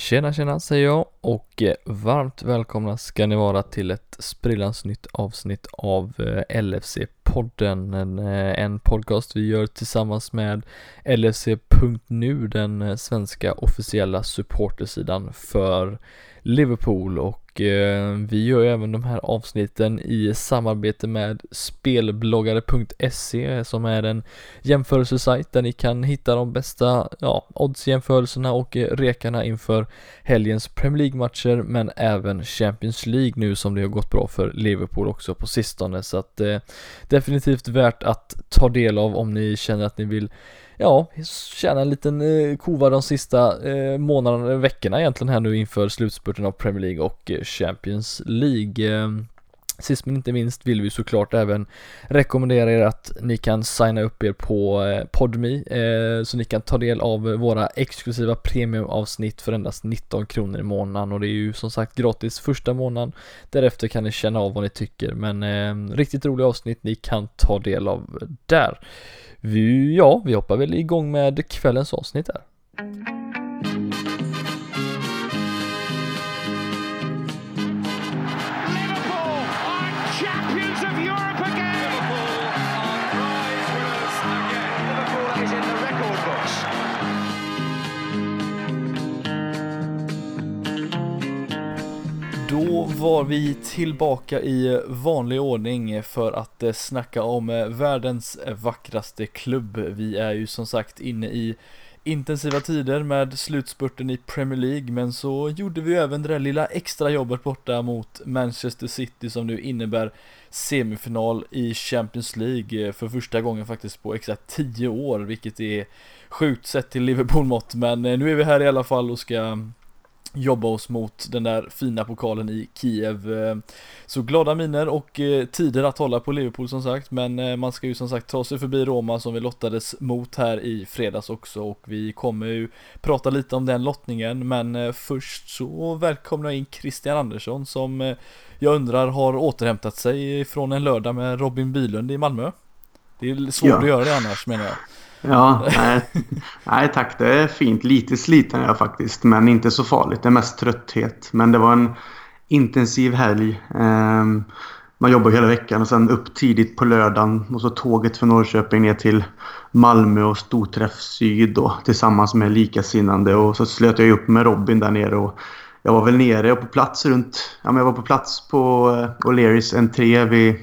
Tjena tjena säger jag och eh, varmt välkomna ska ni vara till ett sprillans nytt avsnitt av eh, LFC-podden. En, eh, en podcast vi gör tillsammans med LFC.nu, den svenska officiella supportersidan för Liverpool och Eh, vi gör ju även de här avsnitten i samarbete med spelbloggare.se som är en jämförelsesajt där ni kan hitta de bästa ja, oddsjämförelserna och eh, rekarna inför helgens Premier League-matcher men även Champions League nu som det har gått bra för Liverpool också på sistone. Så att eh, definitivt värt att ta del av om ni känner att ni vill ja, tjäna en liten eh, kova de sista eh, månaderna, veckorna egentligen här nu inför slutspurten av Premier League och eh, Champions League. Ehm, Sist men inte minst vill vi såklart även rekommendera er att ni kan signa upp er på Podmi Podme eh, så ni kan ta del av våra exklusiva premiumavsnitt för endast 19 kronor i månaden och det är ju som sagt gratis första månaden. Därefter kan ni känna av vad ni tycker men eh, riktigt roliga avsnitt ni kan ta del av där. Vi, ja, vi hoppar väl igång med kvällens avsnitt här. Då var vi tillbaka i vanlig ordning för att eh, snacka om eh, världens vackraste klubb. Vi är ju som sagt inne i intensiva tider med slutspurten i Premier League men så gjorde vi även det där lilla extra jobbet borta mot Manchester City som nu innebär semifinal i Champions League eh, för första gången faktiskt på exakt 10 år vilket är sjukt sett till Liverpool-mått men nu är vi här i alla fall och ska jobba oss mot den där fina pokalen i Kiev. Eh, så glada miner och eh, tider att hålla på Liverpool som sagt, men eh, man ska ju som sagt ta sig förbi Roma som vi lottades mot här i fredags också och vi kommer ju prata lite om den lottningen, men först så välkomnar jag in Christian Andersson som jag undrar har återhämtat sig från en lördag med Robin Bylund i Malmö. Det är svårt ja. att göra det annars menar jag. Ja, nej, nej tack. Det är fint. Lite sliten är jag faktiskt, men inte så farligt. Det är mest trötthet. Men det var en intensiv helg. Ehm, man jobbar hela veckan och sen upp tidigt på lördagen och så tåget från Norrköping ner till Malmö och Storträff Syd då, tillsammans med likasinnande och så slöt jag upp med Robin där nere och jag var väl nere och på plats runt, ja men jag var på plats på eh, O'Learys entré vid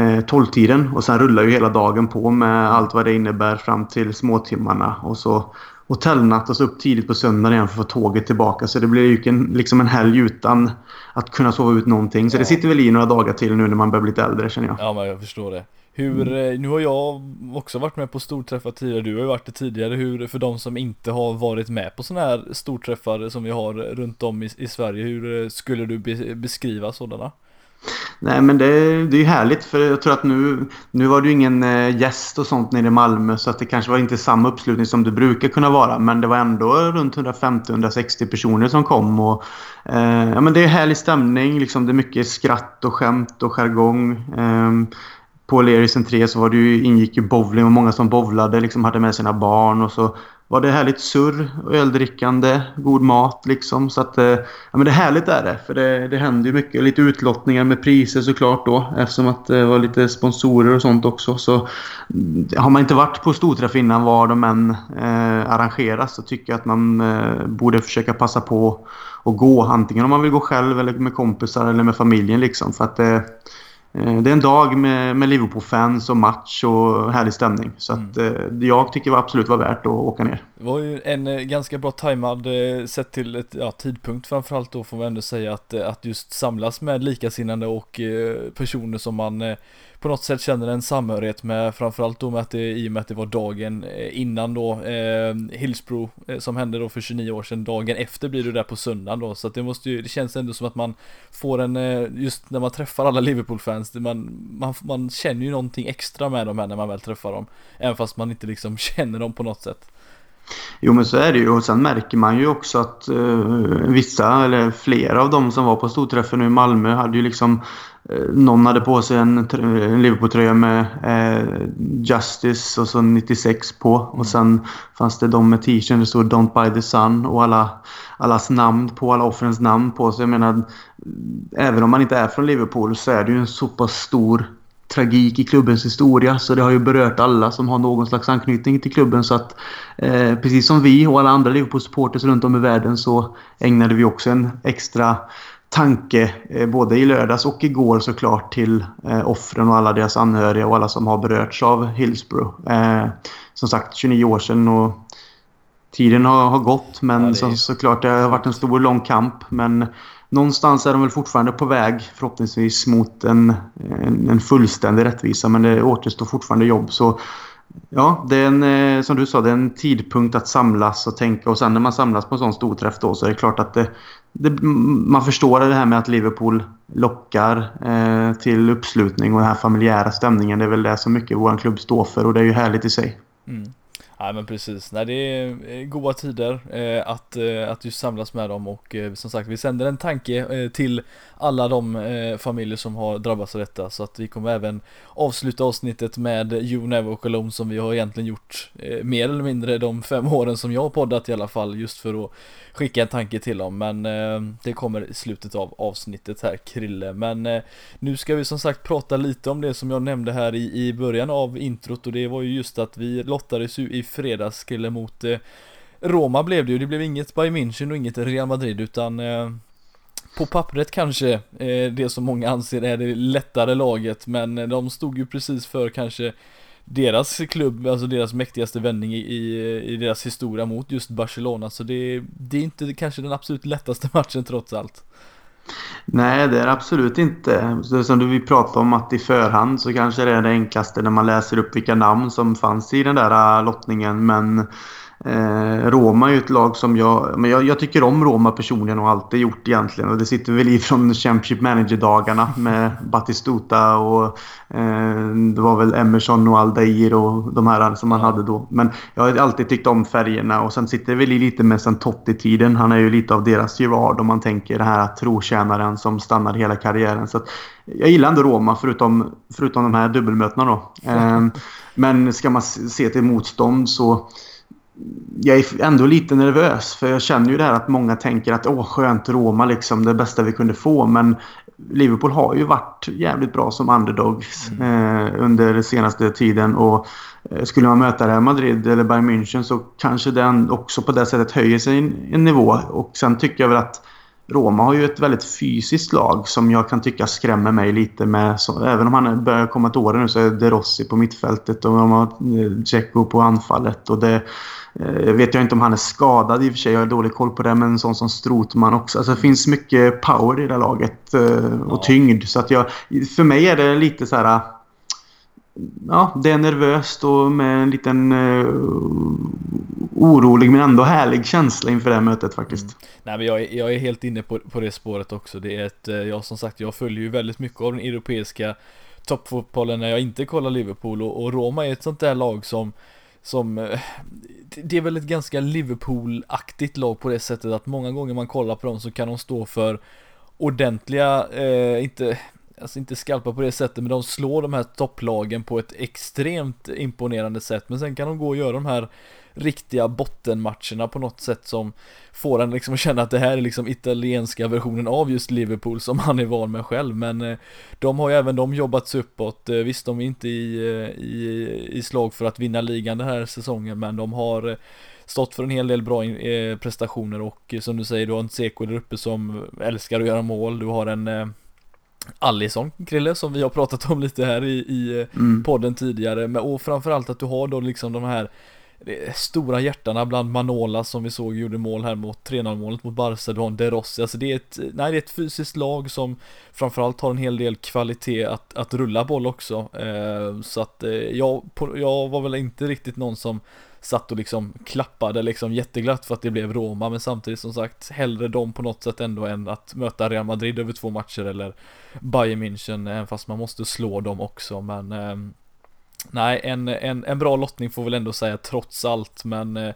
12-tiden och sen rullar ju hela dagen på med allt vad det innebär fram till småtimmarna och så hotellnatt och så upp tidigt på söndagen igen för att få tåget tillbaka. Så det blir ju en, liksom en helg utan att kunna sova ut någonting. Så ja. det sitter väl i några dagar till nu när man börjar bli lite äldre känner jag. Ja men jag förstår det. Hur, mm. Eh, nu har jag också varit med på storträffar tidigare, du har ju varit det tidigare, hur, för de som inte har varit med på sådana här storträffar som vi har runt om i, i Sverige, hur eh, skulle du be, beskriva sådana? Nej men det, det är ju härligt för jag tror att nu, nu var du ingen eh, gäst och sånt nere i Malmö så att det kanske var inte samma uppslutning som det brukar kunna vara men det var ändå runt 150-160 personer som kom och eh, ja men det är härlig stämning liksom det är mycket skratt och skämt och jargong. Eh, på Lerisen 3 så var det ju, ingick ju bowling och många som bowlade liksom hade med sina barn och så var det härligt surr och öldrickande, god mat liksom. Så att, eh, ja men det är härligt är det. För det, det händer ju mycket. Lite utlottningar med priser såklart då. Eftersom att det var lite sponsorer och sånt också. Så mm, har man inte varit på storträff innan var de än eh, arrangeras så tycker jag att man eh, borde försöka passa på att gå. Antingen om man vill gå själv eller med kompisar eller med familjen liksom. För att Eh, det är en dag med, med Liverpool-fans och match och härlig stämning. Så att, mm. Eh, jag tycker det var absolut var värt att åka ner. Det var ju en eh, ganska bra tajmad sett till ett, ja, tidpunkt framförallt då får man ändå säga att, att just samlas med likasinnande och personer som man på något sätt känner en samhörighet med framförallt då med att det i och med att det var dagen eh, innan då eh, Hillsbro eh, som hände då för 29 år sedan dagen efter blir det där på söndagen då. Så att det måste ju det känns ändå som att man får en eh, just när man träffar alla Liverpool-fans man, man, man känner ju någonting extra med dem här när man väl träffar dem. Även fast man inte liksom känner dem på något sätt. Jo men så är det ju. Och sen märker man ju också att eh, vissa eller flera av dem som var på storträffen nu i Malmö hade ju liksom någon hade på sig en, en Liverpool-tröja med uh, Justice och så 96 på och mm. sen fanns det de med t-shirten det stod Don't buy the sun och alla, allas namn på, alla offrens namn på. Så jag menar även om man inte är från Liverpool så är det ju en så pass stor tragik i klubbens historia. Så det har ju berört alla som har någon slags anknytning till klubben. Så att eh, precis som vi och alla andra Liverpool-supporters runt om i världen så ägnade vi också en extra tanke eh, både i lördags och igår såklart till eh, offren och alla deras anhöriga och alla som har berörts av Hillsborough. Eh, som sagt 29 år sedan och tiden har, har gått men ja, är... så, såklart det har varit en stor lång kamp. Men någonstans är de väl fortfarande på väg förhoppningsvis mot en, en, en fullständig rättvisa men det återstår fortfarande jobb. Så Ja, det är en, eh, som du sa, det är en tidpunkt att samlas och tänka och sen när man samlas på en sån stor träff då så är det klart att det, det, man förstår det här med att Liverpool lockar eh, till uppslutning och den här familjära stämningen. Det är väl det som mycket vår klubb står för och det är ju härligt i sig. Mm. Ja men precis, nej det är eh, goda tider eh, att, eh, att just samlas med dem och eh, som sagt vi sänder en tanke eh, till alla de eh, familjer som har drabbats av detta. Så att vi kommer även avsluta avsnittet med You Never Walk Alone som vi har egentligen gjort eh, mer eller mindre de fem åren som jag har poddat i alla fall just för att skicka en tanke till dem. Men eh, det kommer i slutet av avsnittet här Krille. Men eh, nu ska vi som sagt prata lite om det som jag nämnde här i, i början av introt och det var ju just att vi lottades ju i fredags Krille mot eh, Roma blev det ju, det blev inget Bayern München och inget Real Madrid utan eh, på pappret kanske eh, det som många anser är det lättare laget men eh, de stod ju precis för kanske deras klubb, alltså deras mäktigaste vändning i, i, eh, i deras historia mot just Barcelona. Så det, det är inte kanske den absolut lättaste matchen trots allt. Nej, det är absolut inte. Som du vi pratade om att i förhand så kanske det är det enklaste när man läser upp vilka namn som fanns i den där äh, lottningen. Men Roma är ju ett lag som jag, men jag, jag, tycker om Roma personligen och alltid gjort egentligen. Och det sitter väl i från Championship Manager-dagarna med Batistuta och eh, det var väl Emerson och Aldair och de här som man hade då. Men jag har alltid tyckt om färgerna och sen sitter det väl i lite med sen Totti-tiden. Han är ju lite av deras Gerard om man tänker den här trotjänaren som stannar hela karriären. Så jag gillar ändå Roma förutom, förutom de här dubbelmötena då. Eh, men ska man se till motstånd så jag är ändå lite nervös för jag känner ju det här att många tänker att åh skönt Roma liksom det bästa vi kunde få. Men Liverpool har ju varit jävligt bra som underdogs mm. eh, under den senaste tiden. Och eh, skulle man möta Real Madrid eller Bayern München så kanske den också på det sättet höjer sig en, en nivå. Och sen tycker jag väl att Roma har ju ett väldigt fysiskt lag som jag kan tycka skrämmer mig lite med. Så, även om han börjar komma till åren nu så är De Rossi på mittfältet och de har Dzeko på anfallet. Och det, eh, vet jag inte om han är skadad i och för sig, jag har dålig koll på det. Men en sån som Strotman också. Alltså, det finns mycket power i det laget eh, och tyngd. Så att jag, för mig är det lite så här... Ja, det är nervöst och med en liten uh, orolig men ändå härlig känsla inför det här mötet faktiskt. Mm. Nej men jag är, jag är helt inne på, på det spåret också. Det är ett, eh, jag som sagt, jag följer ju väldigt mycket av den europeiska toppfotbollen när jag inte kollar Liverpool och, och Roma är ett sånt där lag som som eh, det är väl ett ganska Liverpool-aktigt lag på det sättet att många gånger man kollar på dem så kan de stå för ordentliga, eh, inte, alltså inte skalpa på det sättet men de slår de här topplagen på ett extremt imponerande sätt. Men sen kan de gå och göra de här riktiga bottenmatcherna på något sätt som får en liksom att känna att det här är liksom italienska versionen av just Liverpool som han är van med själv. Men eh, de har ju även de jobbat uppåt, eh, visst de är inte i, eh, i, i slag för att vinna ligan den här säsongen men de har stått för en hel del bra prestationer och som du säger du har en Seko där uppe som älskar att göra mål, du har en Allison Krille som vi har pratat om lite här i, i mm. podden tidigare men, och framförallt att du har då liksom de här stora hjärtarna bland Manola som vi såg gjorde mål här mot 3-0 målet mot Barca, du har en De Rossi, alltså det är ett, nej det är ett fysiskt lag som framförallt har en hel del kvalitet att, att rulla boll också, eh, så att eh, jag, på, jag var väl inte riktigt någon som satt och liksom klappade liksom jätteglatt för att det blev Roma, men samtidigt som sagt hellre dem på något sätt ändå än att möta Real Madrid över två matcher eller Bayern München, även fast man måste slå dem också, men eh, Nej, en, en, en bra lottning får väl ändå säga trots allt, men eh,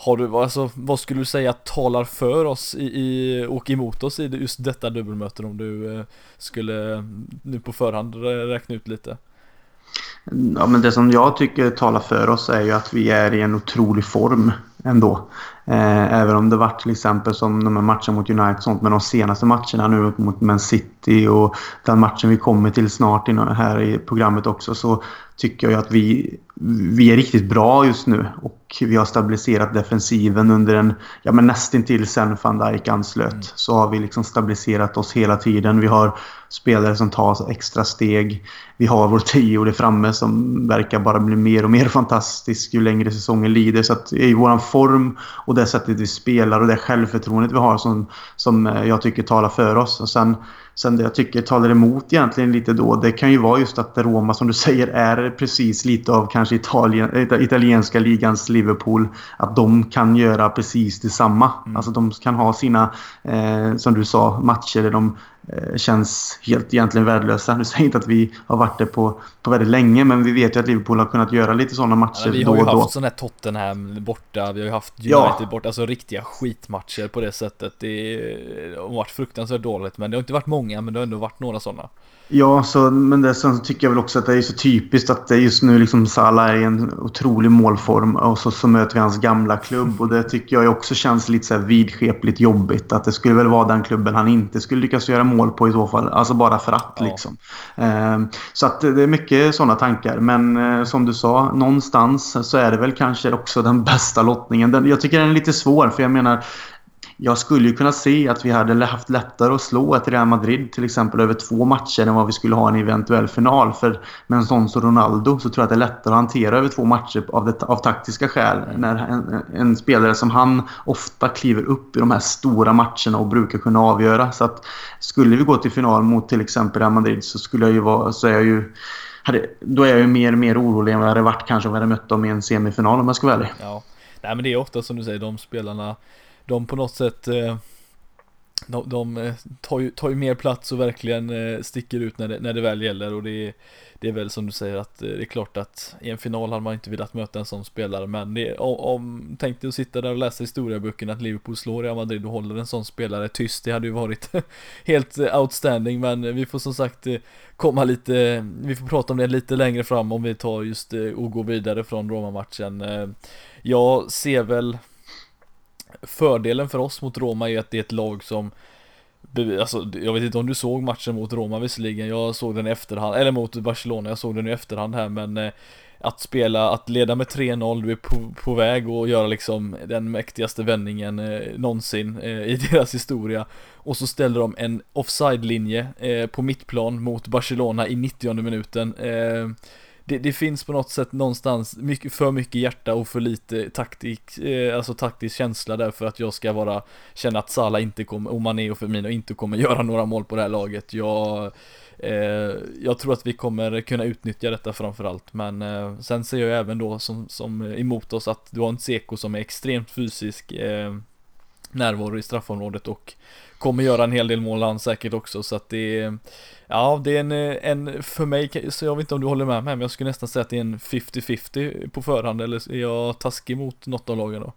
har du, alltså, vad skulle du säga talar för oss i, i, och emot oss i just detta dubbelmöte om du eh, skulle nu på förhand räkna ut lite? Ja, men det som jag tycker talar för oss är ju att vi är i en otrolig form ändå. Eh, även om det var till exempel som de här matcherna mot United sånt. Men de senaste matcherna nu mot Man City och den matchen vi kommer till snart här i programmet också så tycker jag att vi, vi är riktigt bra just nu. Och vi har stabiliserat defensiven under en, ja men nästintill sen van Dijk anslöt. Mm. Så har vi liksom stabiliserat oss hela tiden. Vi har spelare som tar extra steg. Vi har vår tio där framme som verkar bara bli mer och mer fantastisk ju längre säsongen lider. Så att i våran form och det sättet vi spelar och det självförtroendet vi har som, som jag tycker talar för oss. Och sen Sen det jag tycker talar emot egentligen lite då, det kan ju vara just att Roma som du säger är precis lite av kanske Italien, italienska ligans Liverpool. Att de kan göra precis detsamma. Mm. Alltså de kan ha sina, eh, som du sa, matcher där de Eh, känns helt egentligen värdelösa. Nu säger inte att vi har varit det på, på väldigt länge, men vi vet ju att Liverpool har kunnat göra lite sådana matcher ja, Vi har ju haft sådana här Tottenham borta, vi har ju haft United ja. borta, alltså riktiga skitmatcher på det sättet. Det har varit fruktansvärt dåligt, men det har inte varit många, men det har ändå varit några sådana. Ja, så, men det, sen tycker jag väl också att det är så typiskt att det just nu liksom Salah är i en otrolig målform och så, så möter vi hans gamla klubb och det tycker jag också känns lite så här vidskepligt jobbigt. Att det skulle väl vara den klubben han inte skulle lyckas göra mål på i så fall. Alltså bara för att ja. liksom. Eh, så att det är mycket sådana tankar. Men eh, som du sa, någonstans så är det väl kanske också den bästa lottningen. Den, jag tycker den är lite svår för jag menar jag skulle ju kunna se att vi hade haft lättare att slå ett Real Madrid till exempel över två matcher än vad vi skulle ha en eventuell final. För med en sån som Ronaldo så tror jag att det är lättare att hantera över två matcher av, det, av taktiska skäl. När en, en, spelare som han ofta kliver upp i de här stora matcherna och brukar kunna avgöra. Så att skulle vi gå till final mot till exempel Real Madrid så skulle jag ju vara, så är jag ju hade, då är jag ju mer och mer orolig än vad jag hade varit kanske om jag hade mött dem i en semifinal om jag ska vara ärlig. Ja. Nej men det är ofta som du säger, de spelarna de på något sätt eh, de, de eh, tar, ju, tar ju mer plats och verkligen eh, sticker ut när det, när det väl gäller. Och det är, det är väl som du säger att det är klart att i en final hade man inte velat möta en sån spelare. Men det, om, om tänk dig att sitta där och läsa historieböckerna att Liverpool slår Real Madrid och håller en sån spelare tyst. Det hade ju varit helt outstanding. Men vi får som sagt komma lite vi får prata om det lite längre fram om vi tar just och går vidare från Roma-matchen. Jag ser väl fördelen för oss mot Roma är att det är ett lag som Alltså, jag vet inte om du såg matchen mot Roma visserligen, jag såg den i efterhand, eller mot Barcelona, jag såg den i efterhand här men eh, Att spela, att leda med 3-0, du är på, på väg att göra liksom den mäktigaste vändningen eh, någonsin eh, i deras historia. Och så ställer de en offside-linje eh, på mittplan mot Barcelona i 90 minuten eh, det, det, finns på något sätt någonstans mycket, för mycket hjärta och för lite taktik, eh, alltså taktisk känsla där för att jag ska vara, känna att Salah inte kommer, och Mané och Firmino inte kommer göra några mål på det här laget. Jag, eh, jag tror att vi kommer kunna utnyttja detta framförallt, men eh, sen ser jag även då som, som emot oss att du har en Seko som är extremt fysisk eh, närvaro i straffområdet och kommer göra en hel del mål han säkert också så att det är Ja, det är en, en, för mig, så jag vet inte om du håller med mig, men jag skulle nästan säga att det är en 50-50 på förhand, eller är jag taskig mot något av lagen då?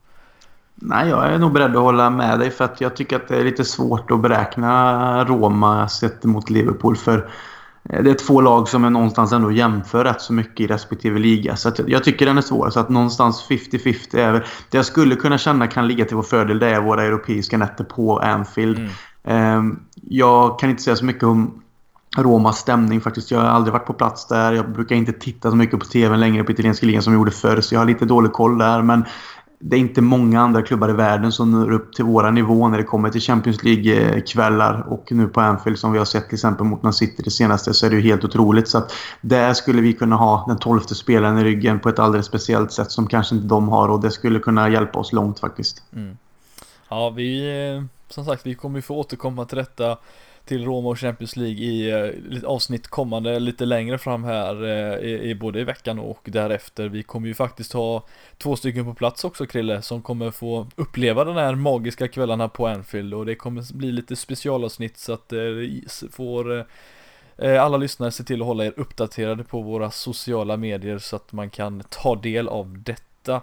Nej, jag är nog beredd att hålla med dig för att jag tycker att det är lite svårt att beräkna Roma sett mot Liverpool för det är två lag som jag någonstans ändå jämför rätt så mycket i respektive liga. Så jag tycker den är svår. Så att någonstans 50-50 är väl... Det jag skulle kunna känna kan ligga till vår fördel det är våra europeiska nätter på Anfield. Mm. Ehm, jag kan inte säga så mycket om Romas stämning faktiskt. Jag har aldrig varit på plats där. Jag brukar inte titta så mycket på TV längre på italienska ligan som jag gjorde förr. Så jag har lite dålig koll där. Men det är inte många andra klubbar i världen som når upp till våra nivå när det kommer till Champions League-kvällar. Och nu på Anfield som vi har sett till exempel mot Man City det senaste så är det ju helt otroligt. Så att där skulle vi kunna ha den tolfte spelaren i ryggen på ett alldeles speciellt sätt som kanske inte de har. Och det skulle kunna hjälpa oss långt faktiskt. Mm. Ja, vi eh, som sagt, vi kommer ju få återkomma till detta till Roma och Champions League i eh, avsnitt kommande lite längre fram här eh, i, i, både i veckan och därefter. Vi kommer ju faktiskt ha två stycken på plats också Krille som kommer få uppleva den här magiska kvällarna på Anfield och det kommer bli lite specialavsnitt så att eh, det får eh, eh, alla lyssnare se till att hålla er uppdaterade på våra sociala medier så att man kan ta del av detta.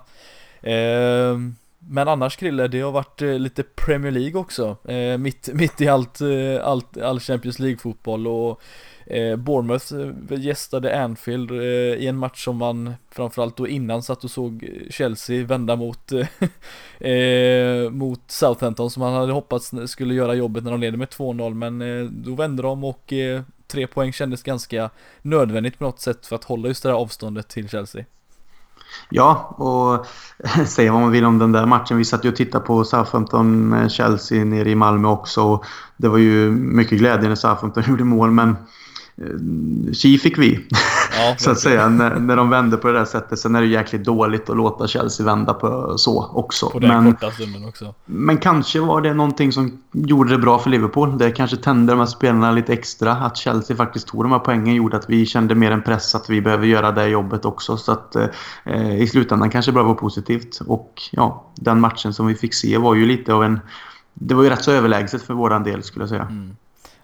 Ehm, men annars Krille, det har varit eh, lite Premier League också, eh, mitt, mitt i allt, eh, allt, all Champions League-fotboll och eh, Bournemouth eh, gästade Anfield eh, i en match som man framförallt då innan satt och såg Chelsea vända mot, mot Southampton som man hade hoppats skulle göra jobbet när de leder med 2-0 men då vände de och tre poäng kändes ganska nödvändigt på något sätt för att hålla just det här avståndet till Chelsea. Ja, och säga vad man vill om den där matchen. Vi satt ju och tittade på Southampton-Chelsea nere i Malmö också. och Det var ju mycket glädje när Southampton gjorde mål, men Tji fick vi, ja, så att säga, när, när de vände på det där sättet. Sen är det jäkligt dåligt att låta Chelsea vända på så också. På den men, korta stunden också. Men kanske var det någonting som gjorde det bra för Liverpool. Det kanske tände de här spelarna lite extra. Att Chelsea faktiskt tog de här poängen gjorde att vi kände mer en press att vi behöver göra det jobbet också. Så att eh, i slutändan kanske det bara var positivt. Och ja, den matchen som vi fick se var ju lite av en... Det var ju rätt så överlägset för våran del skulle jag säga. Mm.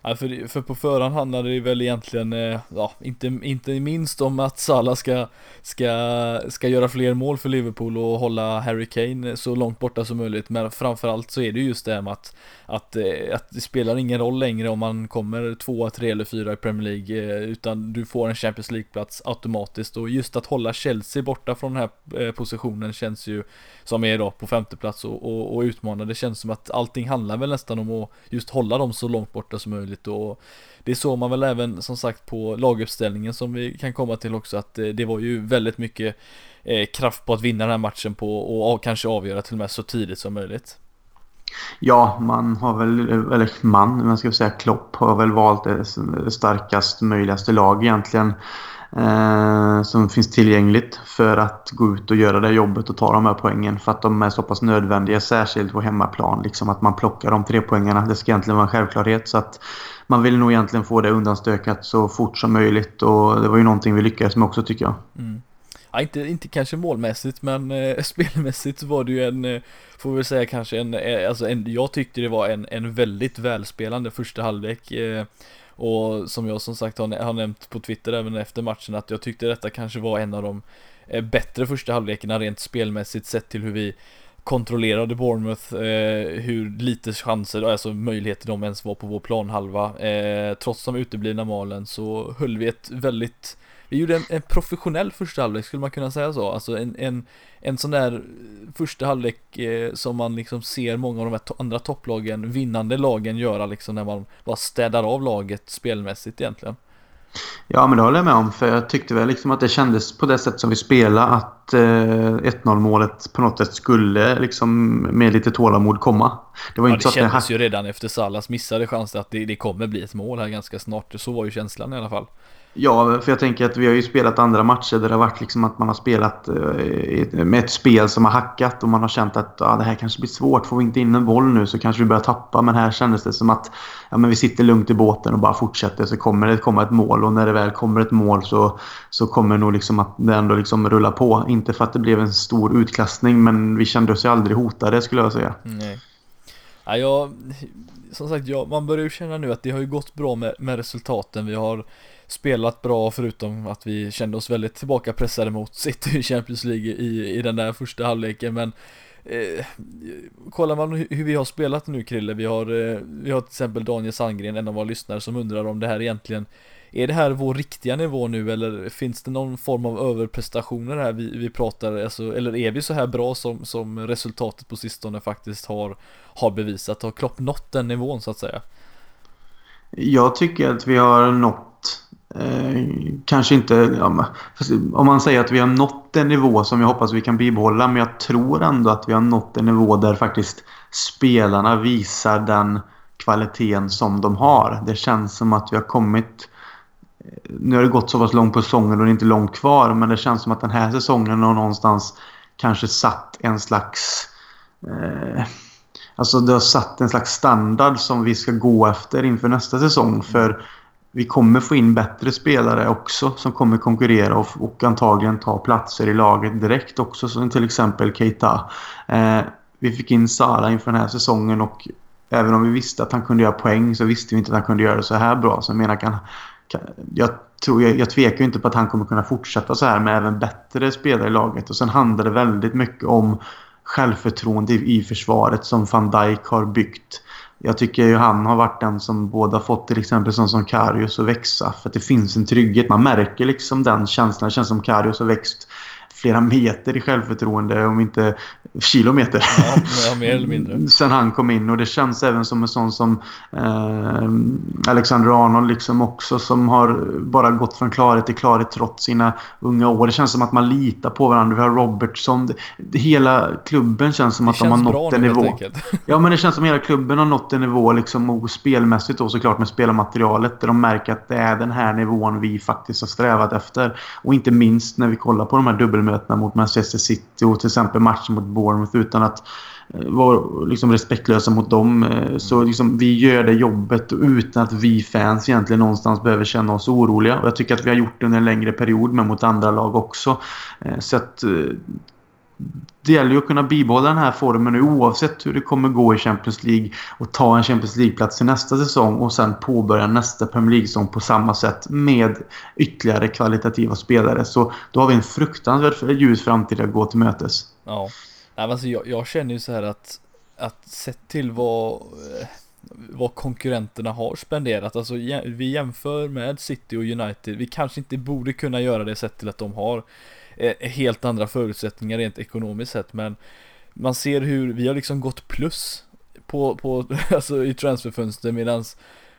Alltså, ja, för, för på förhand handlade det väl egentligen, eh, ja, inte, inte minst om att Salah ska, ska, ska göra fler mål för Liverpool och hålla Harry Kane så långt borta som möjligt. Men framförallt så är det just det här med att, att, eh, att det spelar ingen roll längre om man kommer tvåa, tre eller fyra i Premier League, eh, utan du får en Champions League-plats automatiskt. Och just att hålla Chelsea borta från den här eh, positionen känns ju, som är då på femte plats och, och, och utmana, det känns som att allting handlar väl nästan om att just hålla dem så långt borta som möjligt och det såg man väl även som sagt på laguppställningen som vi kan komma till också att det var ju väldigt mycket kraft på att vinna den här matchen på och kanske avgöra till och med så tidigt som möjligt. Ja, man har väl, eller man, man ska säga Klopp har väl valt det starkast möjligaste lag egentligen eh, som finns tillgängligt för att gå ut och göra det jobbet och ta de här poängen för att de är så pass nödvändiga, särskilt på hemmaplan. Liksom att man plockar de tre poängarna. Det ska egentligen vara en självklarhet. Så att man vill nog egentligen få det undanstökat så fort som möjligt och det var ju någonting vi lyckades med också tycker jag. Mm. Ja, inte, inte kanske målmässigt men eh, spelmässigt var det ju en, eh, får vi säga kanske en, eh, alltså en, jag tyckte det var en, en väldigt välspelande första halvlek. Eh, och som jag som sagt har, har nämnt på Twitter även efter matchen att jag tyckte detta kanske var en av de eh, bättre första halvlekarna rent spelmässigt sett till hur vi kontrollerade Bournemouth, eh, hur lite chanser, alltså möjligheter de ens var på vår planhalva. Eh, trots de uteblivna målen så höll vi ett väldigt vi gjorde en, en, professionell första halvlek, skulle man kunna säga så? Alltså en, en, en sån där första halvlek eh, som man liksom ser många av de här to andra topplagen, vinnande lagen göra liksom när man bara städar av laget spelmässigt egentligen. Ja, men det håller jag med om. För jag tyckte väl liksom att det kändes på det sätt som vi spelade att eh, 1-0 målet på något sätt skulle liksom med lite tålamod komma. Det var ja, inte så det att kändes det... ju redan efter Salas missade chans att det, det kommer bli ett mål här ganska snart. Så var ju känslan i alla fall. Ja, för jag tänker att vi har ju spelat andra matcher där det har varit liksom att man har spelat eh, med ett spel som har hackat och man har känt att ah, det här kanske blir svårt. Får vi inte in en boll nu så kanske vi börjar tappa. Men här kändes det som att ja, men vi sitter lugnt i båten och bara fortsätter så kommer det komma ett mål. Och när det väl kommer ett mål så, så kommer nog liksom att det ändå liksom rulla på. Inte för att det blev en stor utklassning men vi kände oss ju aldrig hotade skulle jag säga. Nej. Ja, jag, som sagt, jag, man börjar ju känna nu att det har ju gått bra med, med resultaten. Vi har spelat bra förutom att vi kände oss väldigt tillbakapressade mot City i Champions League i, i den där första halvleken men eh, kollar man hur vi har spelat nu Krille, vi har, eh, vi har till exempel Daniel Sandgren, en av våra lyssnare som undrar om det här egentligen är det här vår riktiga nivå nu eller finns det någon form av överprestationer här vi, vi pratar, alltså, eller är vi så här bra som, som resultatet på sistone faktiskt har, har bevisat? Har Klopp nått den nivån så att säga? Jag tycker att vi har nått Eh, kanske inte... Ja, om man säger att vi har nått en nivå som jag hoppas vi kan bibehålla. Men jag tror ändå att vi har nått en nivå där faktiskt spelarna visar den kvaliteten som de har. Det känns som att vi har kommit... Eh, nu har det gått så pass långt på säsongen och det är inte långt kvar. Men det känns som att den här säsongen har någonstans kanske satt en slags... Eh, alltså det har satt en slags standard som vi ska gå efter inför nästa säsong. För vi kommer få in bättre spelare också som kommer konkurrera och, och antagligen ta platser i laget direkt också. Som till exempel Keita. Eh, vi fick in Sara inför den här säsongen och även om vi visste att han kunde göra poäng så visste vi inte att han kunde göra det så här bra. Så jag menar, kan, jag, tror, jag, jag tvekar ju inte på att han kommer kunna fortsätta så här med även bättre spelare i laget. Och sen handlar det väldigt mycket om självförtroende i, i försvaret som van Dijk har byggt. Jag tycker ju han har varit den som båda fått till exempel sån som Karius att växa. För att det finns en trygghet. Man märker liksom den känslan. Det känns som Karius har växt flera meter i självförtroende, om inte kilometer. Ja, mer eller mindre. Sen han kom in och det känns även som en sån som eh, Alexander Arnold liksom också som har bara gått från klarhet till klarhet trots sina unga år. Det känns som att man litar på varandra. Vi har Robertson. Det, hela klubben känns som det att de har nått en nivå. Ja, men det känns som hela klubben har nått en nivå liksom och spelmässigt då såklart med spelarmaterialet där de märker att det är den här nivån vi faktiskt har strävat efter. Och inte minst när vi kollar på de här dubbelmötena mötena mot Manchester City och till exempel matchen mot Bournemouth utan att eh, vara liksom respektlösa mot dem. Eh, så liksom, vi gör det jobbet utan att vi fans egentligen någonstans behöver känna oss oroliga. Och jag tycker att vi har gjort det under en längre period, men mot andra lag också. Eh, så att det gäller ju att kunna bibehålla den här formen nu oavsett hur det kommer gå i Champions League och ta en Champions League-plats i nästa säsong och sen påbörja nästa Premier League-säsong på samma sätt med ytterligare kvalitativa spelare. Så då har vi en fruktansvärt ljus framtid att gå till mötes. Ja, Nej, alltså jag, jag känner ju så här att, att sett till vad eh, vad konkurrenterna har spenderat. Alltså vi jämför med City och United. Vi kanske inte borde kunna göra det sett till att de har eh, helt andra förutsättningar rent ekonomiskt sett men man ser hur vi har liksom gått plus på, på alltså i transferfönster medans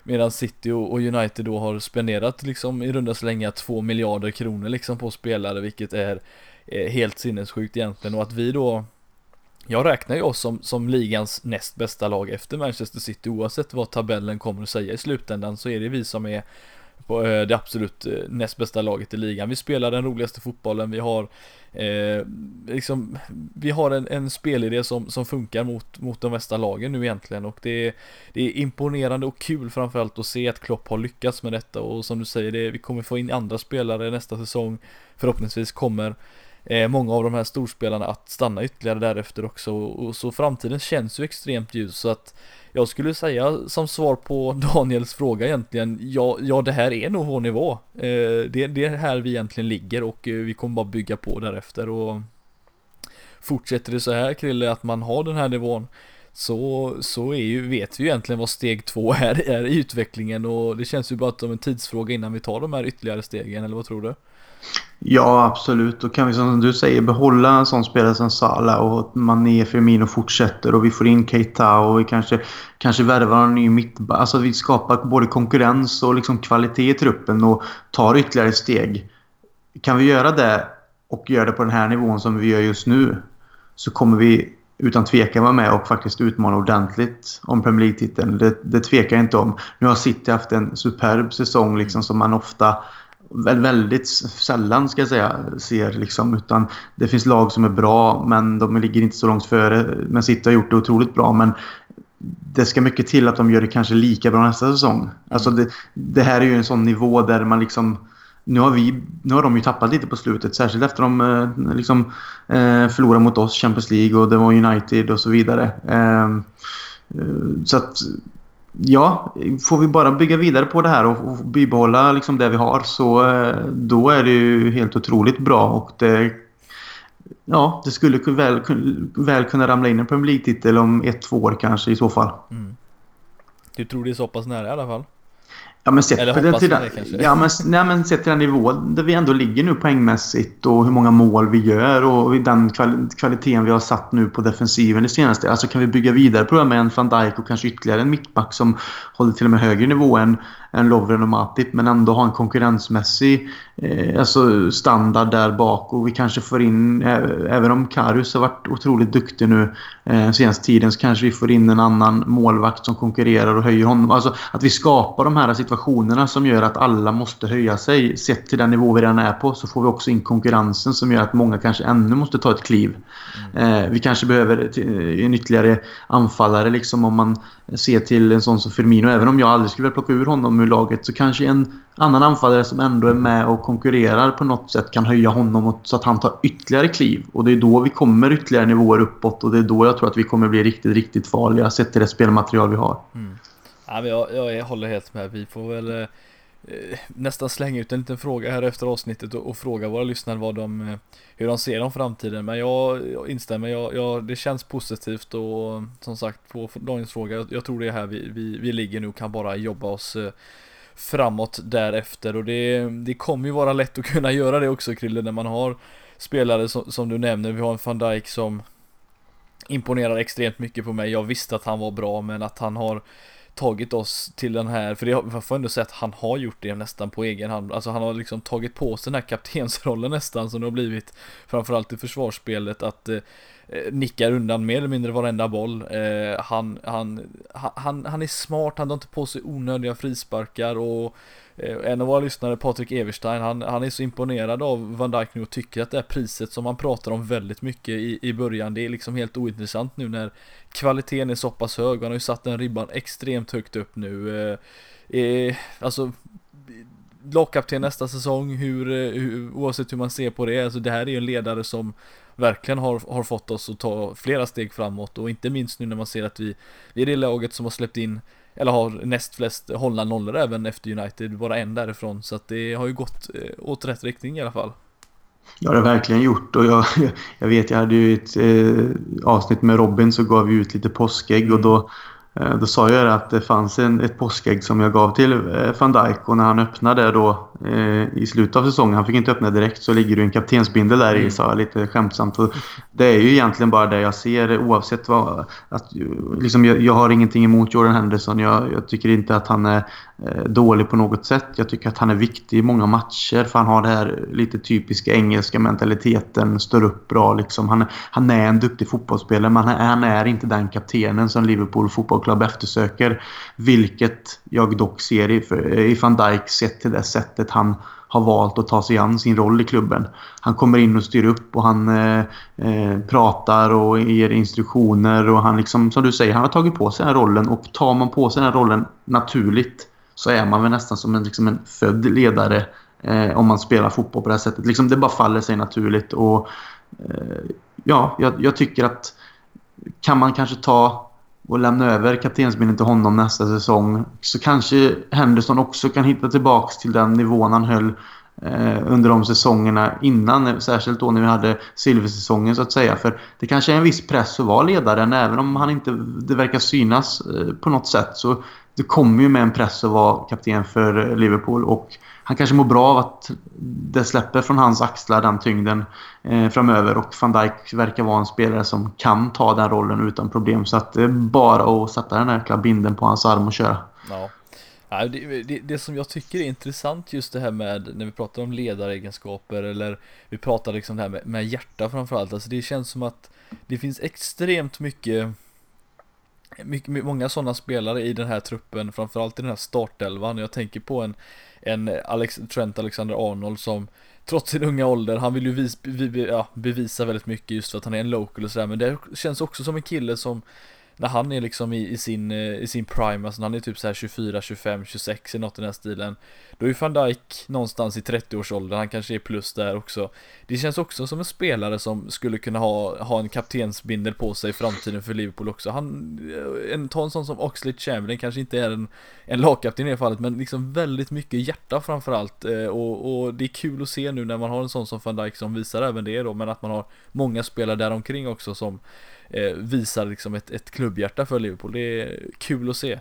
Medan City och United då har spenderat liksom i runda slängar två miljarder kronor liksom på spelare vilket är, är helt sinnessjukt egentligen och att vi då jag räknar ju oss som, som ligans näst bästa lag efter Manchester City oavsett vad tabellen kommer att säga i slutändan så är det vi som är på eh, det absolut eh, näst bästa laget i ligan. Vi spelar den roligaste fotbollen, vi har eh, liksom, vi har en, en spelidé som, som funkar mot, mot de bästa lagen nu egentligen och det är, det är imponerande och kul framförallt att se att Klopp har lyckats med detta och som du säger, det, vi kommer få in andra spelare nästa säsong. Förhoppningsvis kommer eh, många av de här storspelarna att stanna ytterligare därefter också och, och så framtiden känns ju extremt ljus så att jag skulle säga som svar på Daniels fråga egentligen, ja, ja det här är nog vår nivå. Eh, det, det är här vi egentligen ligger och eh, vi kommer bara bygga på därefter och fortsätter det så här Krille, att man har den här nivån så, så är ju, vet vi ju egentligen vad steg två är, är i utvecklingen och det känns ju bara som en tidsfråga innan vi tar de här ytterligare stegen, eller vad tror du? Ja, absolut. Och kan vi som du säger behålla en sån spelare som Salah och Mané, Firmino fortsätter och vi får in Keita och vi kanske, kanske värvar en ny mittback. Alltså vi skapar både konkurrens och liksom kvalitet i truppen och tar ytterligare steg. Kan vi göra det och göra det på den här nivån som vi gör just nu så kommer vi utan tvekan vara med och faktiskt utmana ordentligt om Premier League-titeln. Det, det tvekar jag inte om. Nu har City haft en superb säsong liksom som man ofta väldigt sällan ska jag säga ser liksom utan det finns lag som är bra men de ligger inte så långt före. Men City har gjort det otroligt bra men det ska mycket till att de gör det kanske lika bra nästa säsong. Alltså det, det här är ju en sån nivå där man liksom nu har, vi, nu har de ju tappat lite på slutet, särskilt efter de eh, liksom, eh, förlorade mot oss, Champions League och det var United och så vidare. Eh, så att ja, får vi bara bygga vidare på det här och, och bibehålla liksom det vi har så eh, då är det ju helt otroligt bra och det Ja, det skulle väl, väl kunna ramla in en Premier League-titel om ett, två år kanske i så fall. Mm. Du tror det är så pass nära i alla fall? Ja men sett till den, ja, men, nej, men sett till den nivå där vi ändå ligger nu poängmässigt och hur många mål vi gör och den kval kvaliteten vi har satt nu på defensiven det senaste. Alltså kan vi bygga vidare på det med en van Dijk och kanske ytterligare en mittback som håller till och med högre nivå än än Lovren och Matip men ändå ha en konkurrensmässig eh, alltså standard där bak och vi kanske får in, eh, även om Karius har varit otroligt duktig nu eh, senaste tiden så kanske vi får in en annan målvakt som konkurrerar och höjer honom. Alltså att vi skapar de här situationerna som gör att alla måste höja sig sett till den nivå vi redan är på så får vi också in konkurrensen som gör att många kanske ännu måste ta ett kliv. Mm. Eh, vi kanske behöver en ytterligare anfallare liksom om man ser till en sån som Firmino. Även om jag aldrig skulle vilja plocka ur honom ur laget så kanske en annan anfallare som ändå är med och konkurrerar på något sätt kan höja honom så att han tar ytterligare kliv. Och det är då vi kommer ytterligare nivåer uppåt och det är då jag tror att vi kommer bli riktigt, riktigt farliga sett till det spelmaterial vi har. Mm. Ja, men jag, jag håller helt med. Vi får väl... Eh, Eh, nästan slänga ut en liten fråga här efter avsnittet och, och fråga våra lyssnare vad de, eh, hur de ser om framtiden. Men jag, jag instämmer, jag, jag, det känns positivt och som sagt på dagens fråga, jag, jag tror det är här vi, vi, vi ligger nu och kan bara jobba oss eh, framåt därefter och det, det kommer ju vara lätt att kunna göra det också Krille när man har spelare som, som du nämner, vi har en van Dijk som imponerar extremt mycket på mig. Jag visste att han var bra men att han har tagit oss till den här, för det, jag får ändå säga att han har gjort det nästan på egen hand. Alltså han har liksom tagit på sig den här kaptensrollen nästan som det har blivit framförallt i försvarsspelet att eh, eh nickar undan mer eller mindre varenda boll. Eh, han, han, han, han är smart, han tar inte på sig onödiga frisparkar och Eh, en av våra lyssnare, Patrik Everstein, han, han är så imponerad av Van Dijk nu och tycker att det här priset som han pratar om väldigt mycket i, i början, det är liksom helt ointressant nu när kvaliteten är så pass hög. Han har ju satt den ribban extremt högt upp nu. Eh, eh alltså lagkapten nästa säsong, hur, eh, hur, oavsett hur man ser på det, alltså det här är ju en ledare som verkligen har, har fått oss att ta flera steg framåt och inte minst nu när man ser att vi, vi är det laget som har släppt in eller har näst flest hållna nollor även efter United, bara en därifrån. Så att det har ju gått eh, åt rätt riktning i alla fall. Ja, det har verkligen gjort. Och jag, jag vet, jag hade ju ett eh, avsnitt med Robin så gav vi ut lite påskägg och då Eh, då sa jag att det fanns en, ett påskägg som jag gav till eh, van Dijk och när han öppnade då eh, i slutet av säsongen, han fick inte öppna direkt, så ligger det en kaptensbindel där i, mm. sa jag lite skämtsamt. Och det är ju egentligen bara det jag ser oavsett vad... Att, liksom, jag, jag har ingenting emot Jordan Henderson. Jag, jag tycker inte att han är eh, dålig på något sätt. Jag tycker att han är viktig i många matcher för han har det här lite typiska engelska mentaliteten, står upp bra liksom. Han, han är en duktig fotbollsspelare men han, han är inte den kaptenen som Liverpool fotboll Club eftersöker. Vilket jag dock ser i, i van Dijk sett till det sättet han har valt att ta sig an sin roll i klubben. Han kommer in och styr upp och han eh, eh, pratar och ger instruktioner och han liksom, som du säger, han har tagit på sig den rollen och tar man på sig den rollen naturligt så är man väl nästan som en, liksom en född ledare eh, om man spelar fotboll på det här sättet. Liksom det bara faller sig naturligt och eh, ja, jag, jag tycker att kan man kanske ta och lämna över kaptensbindeln till honom nästa säsong så kanske Henderson också kan hitta tillbaks till den nivån han höll eh, under de säsongerna innan. Särskilt då när vi hade silversäsongen så att säga. För det kanske är en viss press att vara ledaren även om han inte det verkar synas eh, på något sätt. Så det kommer ju med en press att vara kapten för Liverpool och han kanske mår bra av att det släpper från hans axlar den tyngden eh, framöver. Och van Dijk verkar vara en spelare som kan ta den rollen utan problem. Så att det är bara att sätta den här jäkla binden på hans arm och köra. Ja. Ja, det, det, det, som jag tycker är intressant just det här med när vi pratar om ledaregenskaper eller vi pratar liksom det här med, med hjärta framförallt. Alltså det känns som att det finns extremt mycket mycket, många sådana spelare i den här truppen, framförallt i den här startelvan. Jag tänker på en, en Alex, Trent Alexander-Arnold som trots sin unga ålder, han vill ju vis, ja, bevisa väldigt mycket just för att han är en local och sådär, men det känns också som en kille som när han är liksom i, i, sin, eh, i sin prime, alltså när han är typ så här 24, 25, 26 i något i den här stilen Då är van Dijk någonstans i 30-årsåldern, han kanske är plus där också. Det känns också som en spelare som skulle kunna ha, ha en kaptensbindel på sig i framtiden för Liverpool också. Han, eh, en, ta en sån som Oxlade Chamberlain kanske inte är en, en lagkapten i det fallet men liksom väldigt mycket hjärta framförallt eh, och, och det är kul att se nu när man har en sån som van Dijk som visar även det då men att man har många spelare däromkring också som Eh, visar liksom ett, ett klubbhjärta för Liverpool. Det är kul att se.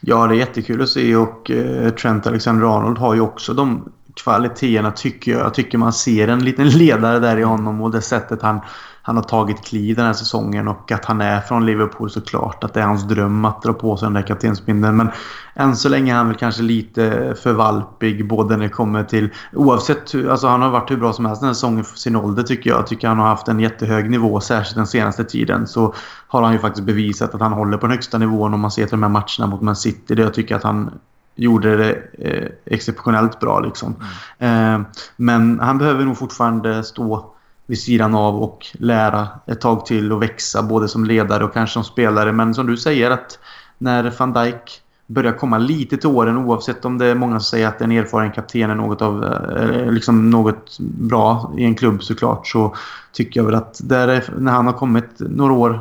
Ja, det är jättekul att se och eh, Trent Alexander-Arnold har ju också de kvaliteterna tycker jag. Jag tycker man ser en liten ledare där i honom och det sättet han han har tagit kliv den här säsongen och att han är från Liverpool såklart. Att det är hans dröm att dra på sig den där kaptensbindeln. Men än så länge är han väl kanske lite för valpig både när det kommer till... Oavsett, alltså han har varit hur bra som helst den här säsongen för sin ålder tycker jag. Jag tycker han har haft en jättehög nivå, särskilt den senaste tiden. Så har han ju faktiskt bevisat att han håller på den högsta nivån om man ser till de här matcherna mot Man City. Där jag tycker att han gjorde det eh, exceptionellt bra liksom. Mm. Eh, men han behöver nog fortfarande stå vid sidan av och lära ett tag till och växa både som ledare och kanske som spelare. Men som du säger att när van Dijk börjar komma lite till åren oavsett om det är många som säger att en erfaren kapten är något, av, eh, liksom något bra i en klubb såklart så tycker jag väl att där när han har kommit några år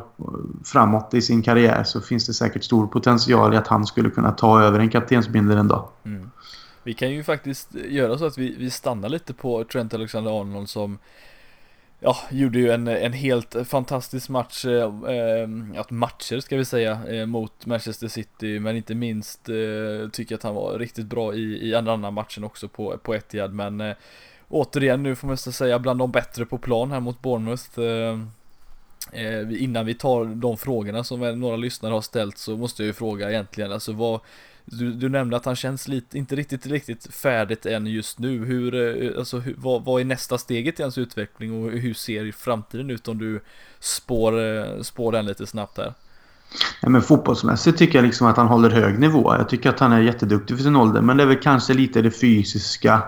framåt i sin karriär så finns det säkert stor potential i att han skulle kunna ta över en kaptensbindel en dag. Mm. Vi kan ju faktiskt göra så att vi, vi stannar lite på Trent Alexander-Arnold som Ja, gjorde ju en, en helt fantastisk match, eh, ehm, att matcher ska vi säga, eh, mot Manchester City, men inte minst eh, tycker jag att han var riktigt bra i, i andra, andra matchen också på, på Etihad, men eh, återigen nu får man säga bland de bättre på plan här mot Bournemouth. Ehm, Eh, innan vi tar de frågorna som några lyssnare har ställt så måste jag ju fråga egentligen, alltså vad du, du nämnde att han känns lite, inte riktigt, riktigt färdigt än just nu. Hur, eh, alltså, hur, vad, vad är nästa steget i hans utveckling och hur ser framtiden ut om du spår, eh, spår den lite snabbt här? Ja, men fotbollsmässigt tycker jag liksom att han håller hög nivå. Jag tycker att han är jätteduktig för sin ålder. Men det är väl kanske lite det fysiska.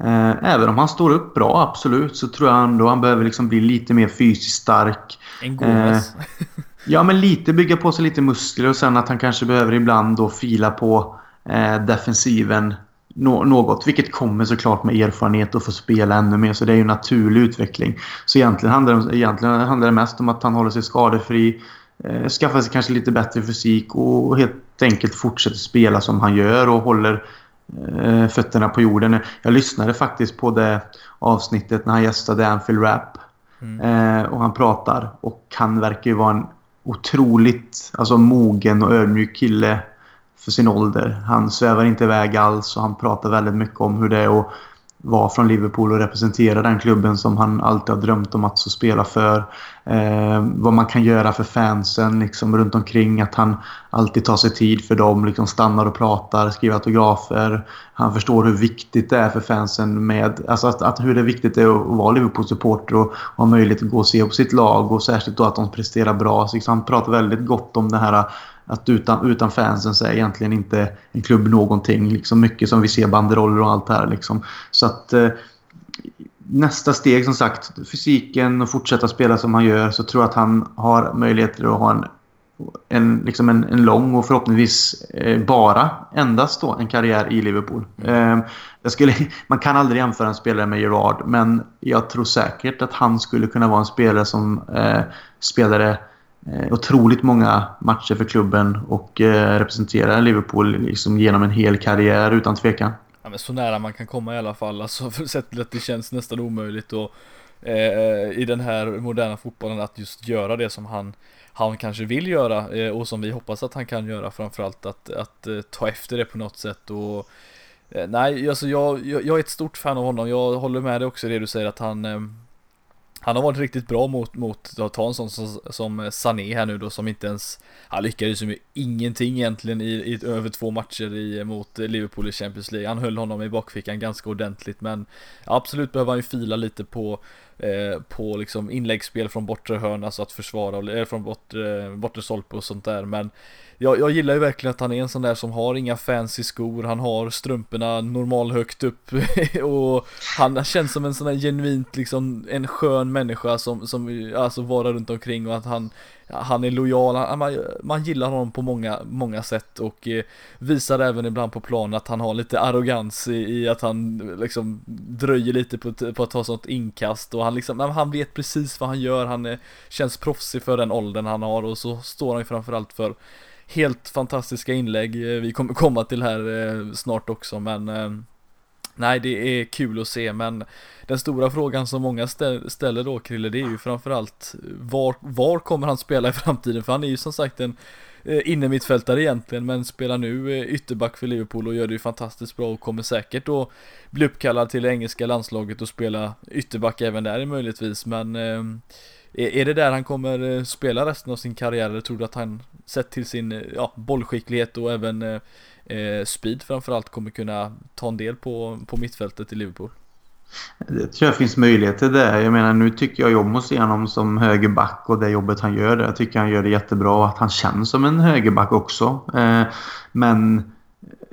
Mm. Eh, även om han står upp bra, absolut, så tror jag ändå han behöver liksom bli lite mer fysiskt stark. En Gomes. Eh, ja, men lite bygga på sig lite muskler och sen att han kanske behöver ibland då fila på eh, defensiven något. Vilket kommer såklart med erfarenhet och få spela ännu mer. Så det är ju en naturlig utveckling. Så egentligen handlar det, egentligen handlar det mest om att han håller sig skadefri eh, skaffa sig kanske lite bättre fysik och helt enkelt fortsätter spela som han gör och håller eh, fötterna på jorden. Jag lyssnade faktiskt på det avsnittet när han gästade Anfield Rap. Mm. Eh, och han pratar och han verkar ju vara en otroligt alltså, mogen och ödmjuk kille för sin ålder. Han svävar inte iväg alls och han pratar väldigt mycket om hur det är att vara från Liverpool och representera den klubben som han alltid har drömt om att spela för. Eh, vad man kan göra för fansen liksom, runt omkring. Att han alltid tar sig tid för dem, liksom stannar och pratar, skriver autografer. Han förstår hur viktigt det är för fansen med... Alltså att, att hur det är viktigt det är att vara Liverpool-supporter och ha möjlighet att gå och se på sitt lag och särskilt då att de presterar bra. Så liksom, han pratar väldigt gott om det här att utan, utan fansen så är egentligen inte en klubb någonting. Liksom mycket som vi ser banderoller och allt här. Liksom. Så att eh, nästa steg som sagt, fysiken och fortsätta spela som han gör så tror jag att han har möjligheter att ha en, en, liksom en, en lång och förhoppningsvis eh, bara endast då en karriär i Liverpool. Eh, skulle, man kan aldrig jämföra en spelare med Gerard men jag tror säkert att han skulle kunna vara en spelare som eh, spelade eh, Eh, otroligt många matcher för klubben och eh, representerar Liverpool liksom genom en hel karriär utan tvekan. Ja, men så nära man kan komma i alla fall, alltså för sett till att det känns nästan omöjligt och eh, i den här moderna fotbollen att just göra det som han han kanske vill göra eh, och som vi hoppas att han kan göra framförallt att, att eh, ta efter det på något sätt och eh, Nej, alltså jag, jag, jag, är ett stort fan av honom. Jag håller med dig också i det du säger att han eh, han har varit riktigt bra mot, mot att ta en sån som, som Sané här nu då som inte ens Han lyckades ju med ingenting egentligen i, i över två matcher i, mot Liverpool i Champions League. Han höll honom i bakfickan ganska ordentligt men Absolut behöver han ju fila lite på eh, På liksom inläggsspel från bortre hörn, alltså att försvara, eller från bortre, bortre stolpe och sånt där men jag, jag gillar ju verkligen att han är en sån där som har inga fancy skor, han har strumporna normal högt upp och han känns som en sån där genuint liksom en skön människa som, som alltså vara runt omkring och att han han är lojal, han, man, man gillar honom på många, många sätt och eh, visar även ibland på plan att han har lite arrogans i, i att han liksom dröjer lite på, på att ta sånt inkast och han liksom, han vet precis vad han gör, han eh, känns proffsig för den åldern han har och så står han ju framförallt för helt fantastiska inlägg eh, vi kommer komma till här eh, snart också men eh, Nej det är kul att se men den stora frågan som många ställer då Krille det är ju framförallt var, var kommer han spela i framtiden? För han är ju som sagt en innermittfältare egentligen men spelar nu ytterback för Liverpool och gör det ju fantastiskt bra och kommer säkert då bli uppkallad till det engelska landslaget och spela ytterback även där möjligtvis men är det där han kommer eh, spela resten av sin karriär eller tror du att han sett till sin eh, ja, bollskicklighet och även eh, eh, speed framförallt kommer kunna ta en del på, på mittfältet i Liverpool. Det tror jag finns möjligheter där. Jag menar nu tycker jag om att se honom som högerback och det jobbet han gör. Jag tycker han gör det jättebra och att han känns som en högerback också. Eh, men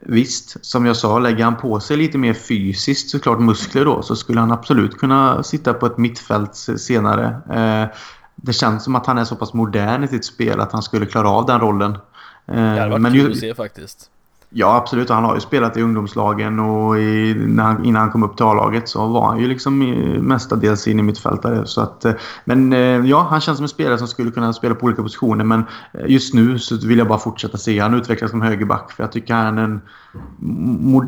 visst, som jag sa, lägger han på sig lite mer fysiskt såklart muskler då så skulle han absolut kunna sitta på ett mittfält senare. Eh, det känns som att han är så pass modern i sitt spel att han skulle klara av den rollen. Det hade varit men kul att se faktiskt. Ja, absolut. Han har ju spelat i ungdomslagen och i, han, innan han kom upp till A-laget så var han ju liksom mestadels in i mittfältare. Så att, eh, men eh, ja, han känns som en spelare som skulle kunna spela på olika positioner. Men eh, just nu så vill jag bara fortsätta se han utvecklas som högerback. För jag tycker han är en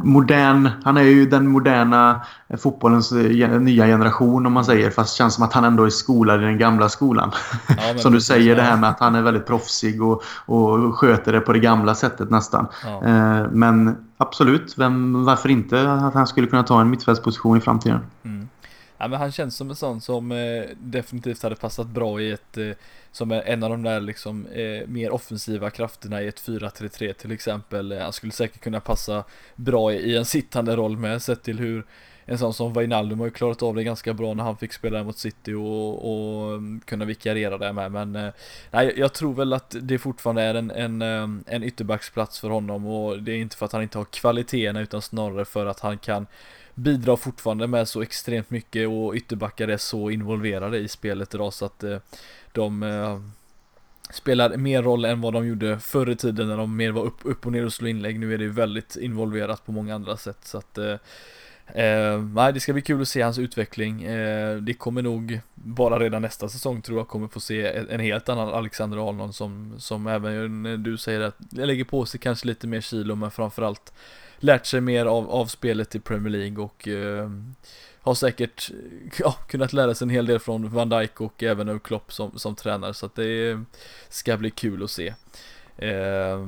modern... Han är ju den moderna fotbollens nya generation om man säger. Fast det känns som att han ändå är skolad i den gamla skolan. Ja, som du säger, det här med att han är väldigt proffsig och, och sköter det på det gamla sättet nästan. Ja. Men absolut, vem, varför inte att han skulle kunna ta en mittfältsposition i framtiden. Mm. Ja, men han känns som en sån som eh, definitivt hade passat bra i ett eh, som en av de där liksom eh, mer offensiva krafterna i ett 4-3-3 till exempel. Eh, han skulle säkert kunna passa bra i, i en sittande roll med sett till hur en sån som Wijnaldum har ju klarat av det ganska bra när han fick spela mot City och, och mm, kunna vikariera där med. Men eh, nej, jag tror väl att det fortfarande är en, en, eh, en ytterbacksplats för honom och det är inte för att han inte har kvaliteterna utan snarare för att han kan Bidrar fortfarande med så extremt mycket och ytterbackar är så involverade i spelet idag så att eh, de eh, spelar mer roll än vad de gjorde förr i tiden när de mer var upp, upp och ner och slog inlägg. Nu är det väldigt involverat på många andra sätt så att eh, eh, nej, det ska bli kul att se hans utveckling. Eh, det kommer nog bara redan nästa säsong tror jag kommer få se en helt annan Alexander Arnold som, som även du säger att lägger på sig kanske lite mer kilo men framförallt lärt sig mer av, av spelet i Premier League och eh, har säkert ja, kunnat lära sig en hel del från Van Dijk och även av Klopp som, som tränare så att det ska bli kul att se. Eh,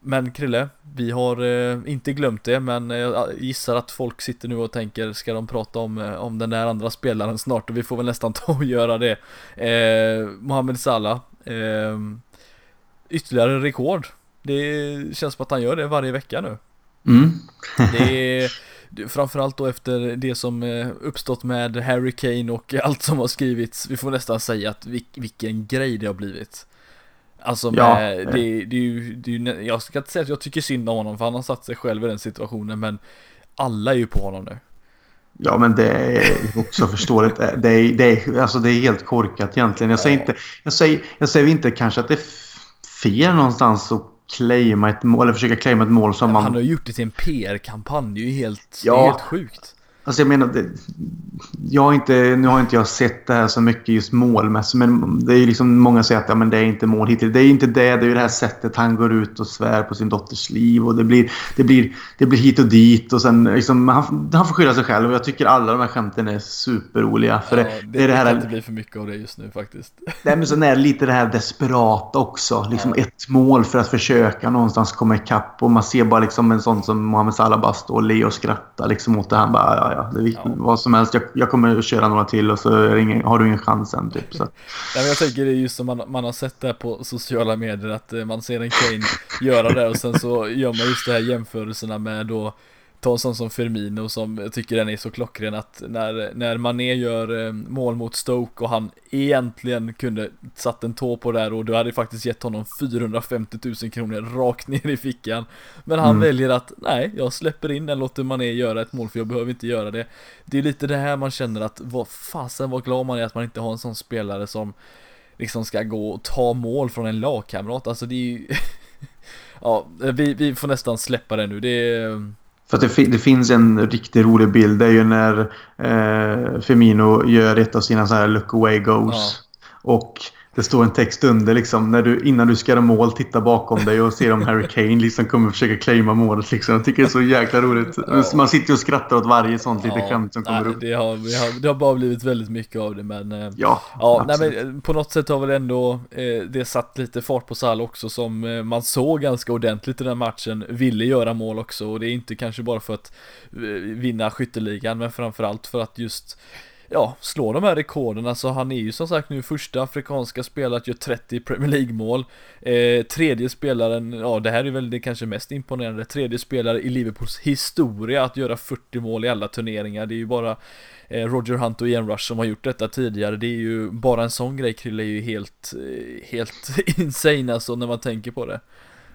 men Krille, vi har eh, inte glömt det men jag gissar att folk sitter nu och tänker ska de prata om, eh, om den där andra spelaren snart och vi får väl nästan ta och göra det. Eh, Mohamed Salah, eh, ytterligare rekord. Det känns som att han gör det varje vecka nu. Mm. det är framförallt då efter det som eh, uppstått med Harry Kane och allt som har skrivits. Vi får nästan säga att vilken grej det har blivit. Alltså med, ja. det, det, är ju, det är ju, jag ska inte säga att jag tycker synd om honom för han har satt sig själv i den situationen men alla är ju på honom nu. Ja men det är också förståeligt. Det är, det är, alltså det är helt korkat egentligen. Jag säger, inte, jag, säger, jag säger inte kanske att det är fel någonstans att claima ett mål, eller försöka claima ett mål som man... Han har gjort det till en PR-kampanj, det är ju helt, ja. helt sjukt. Alltså jag menar, det, jag har inte, nu har inte jag sett det här så mycket just målmässigt. Men det är ju liksom många säger att ja, men det är inte mål hittills. Det är inte det. Det är ju det här sättet han går ut och svär på sin dotters liv. Och det blir, det blir, det blir hit och dit. Och sen liksom, han, han får skylla sig själv. Och jag tycker alla de här skämten är superroliga. För ja, det, det, det, är det här, kan inte bli för mycket av det just nu faktiskt. Nej, men sen är det lite det här desperata också. Liksom ja. ett mål för att försöka någonstans komma ikapp. Och man ser bara liksom en sån som Mohamed Salah bara stå och le och skratta liksom åt det. Han bara, ja, ja, det är ja. vad som helst. Jag, jag kommer att köra några till och så ingen, har du ingen chans sen typ. Så. Men jag tänker det är just som man, man har sett det på sociala medier att eh, man ser en Kane göra det och sen så gör man just de här jämförelserna med då ta en sån som Firmino som jag tycker den är så klockren att när, när Mané gör eh, mål mot Stoke och han egentligen kunde satt en tå på där och du hade faktiskt gett honom 450 000 kronor rakt ner i fickan. Men han mm. väljer att nej, jag släpper in den, låter Mané göra ett mål för jag behöver inte göra det. Det är lite det här man känner att vad fasen vad glad man är att man inte har en sån spelare som liksom ska gå och ta mål från en lagkamrat. Alltså det är ju Ja, vi, vi får nästan släppa det nu. Det är för att det, det, finns en riktigt rolig bild. Det är ju när eh, Firmino gör ett av sina så här look away goes. Ja. Och det står en text under liksom. När du, innan du ska göra mål, titta bakom dig och ser om Harry Kane liksom kommer försöka claima målet. Liksom. Jag tycker det är så jäkla roligt. Ja. Man sitter och skrattar åt varje sånt litet skämt som kommer upp. Det har, det, har, det har bara blivit väldigt mycket av det men... Eh, ja, ja nej, men eh, På något sätt har väl ändå eh, det satt lite fart på Sall också som eh, man såg ganska ordentligt i den matchen. Ville göra mål också och det är inte kanske bara för att eh, vinna skytteligan men framförallt för att just ja, slå de här rekorden. Alltså han är ju som sagt nu första afrikanska spelare att göra 30 Premier League mål. Eh, tredje spelaren, ja det här är väl det kanske mest imponerande, tredje spelare i Liverpools historia att göra 40 mål i alla turneringar. Det är ju bara eh, Roger Hunt och Ian Rush som har gjort detta tidigare. Det är ju bara en sån grej Krille är ju helt, eh, helt insane alltså när man tänker på det.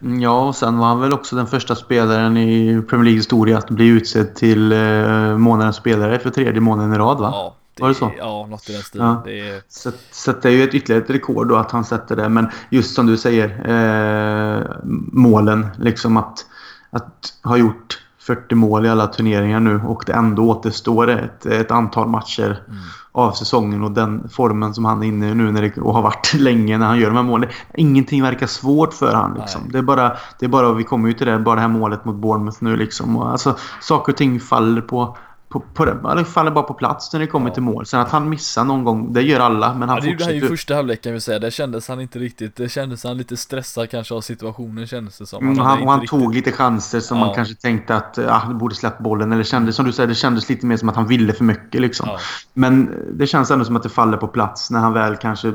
Mm, ja, och sen var han väl också den första spelaren i Premier League historia att bli utsedd till eh, månadens spelare för tredje månaden i rad va? Ja, var det så? Ja, något i den stilen. Ja. Det är... så, så det är ju ett ytterligare ett rekord då att han sätter det. Men just som du säger, eh, målen. Liksom att att ha gjort 40 mål i alla turneringar nu och det ändå återstår ett, ett antal matcher mm. av säsongen och den formen som han är inne i nu när det, och har varit länge när han gör de här målen. Ingenting verkar svårt för honom. Liksom. Det är bara, det är bara, vi kommer ju till det, bara det här målet mot Bournemouth nu liksom. Och alltså, saker och ting faller på på, på det, eller faller bara på plats när det kommer ja. till mål. Sen att han missar någon gång, det gör alla. Men han ja, det fortsätter. Det är ju första halvleken vi säga. Det kändes han inte riktigt. Det kändes han lite stressad kanske av situationen kändes det som. Han, mm, han, och han riktigt... tog lite chanser som ja. man kanske tänkte att ah, du borde släppt bollen. Eller kändes, som du säger, det kändes lite mer som att han ville för mycket liksom. Ja. Men det känns ändå som att det faller på plats när han väl kanske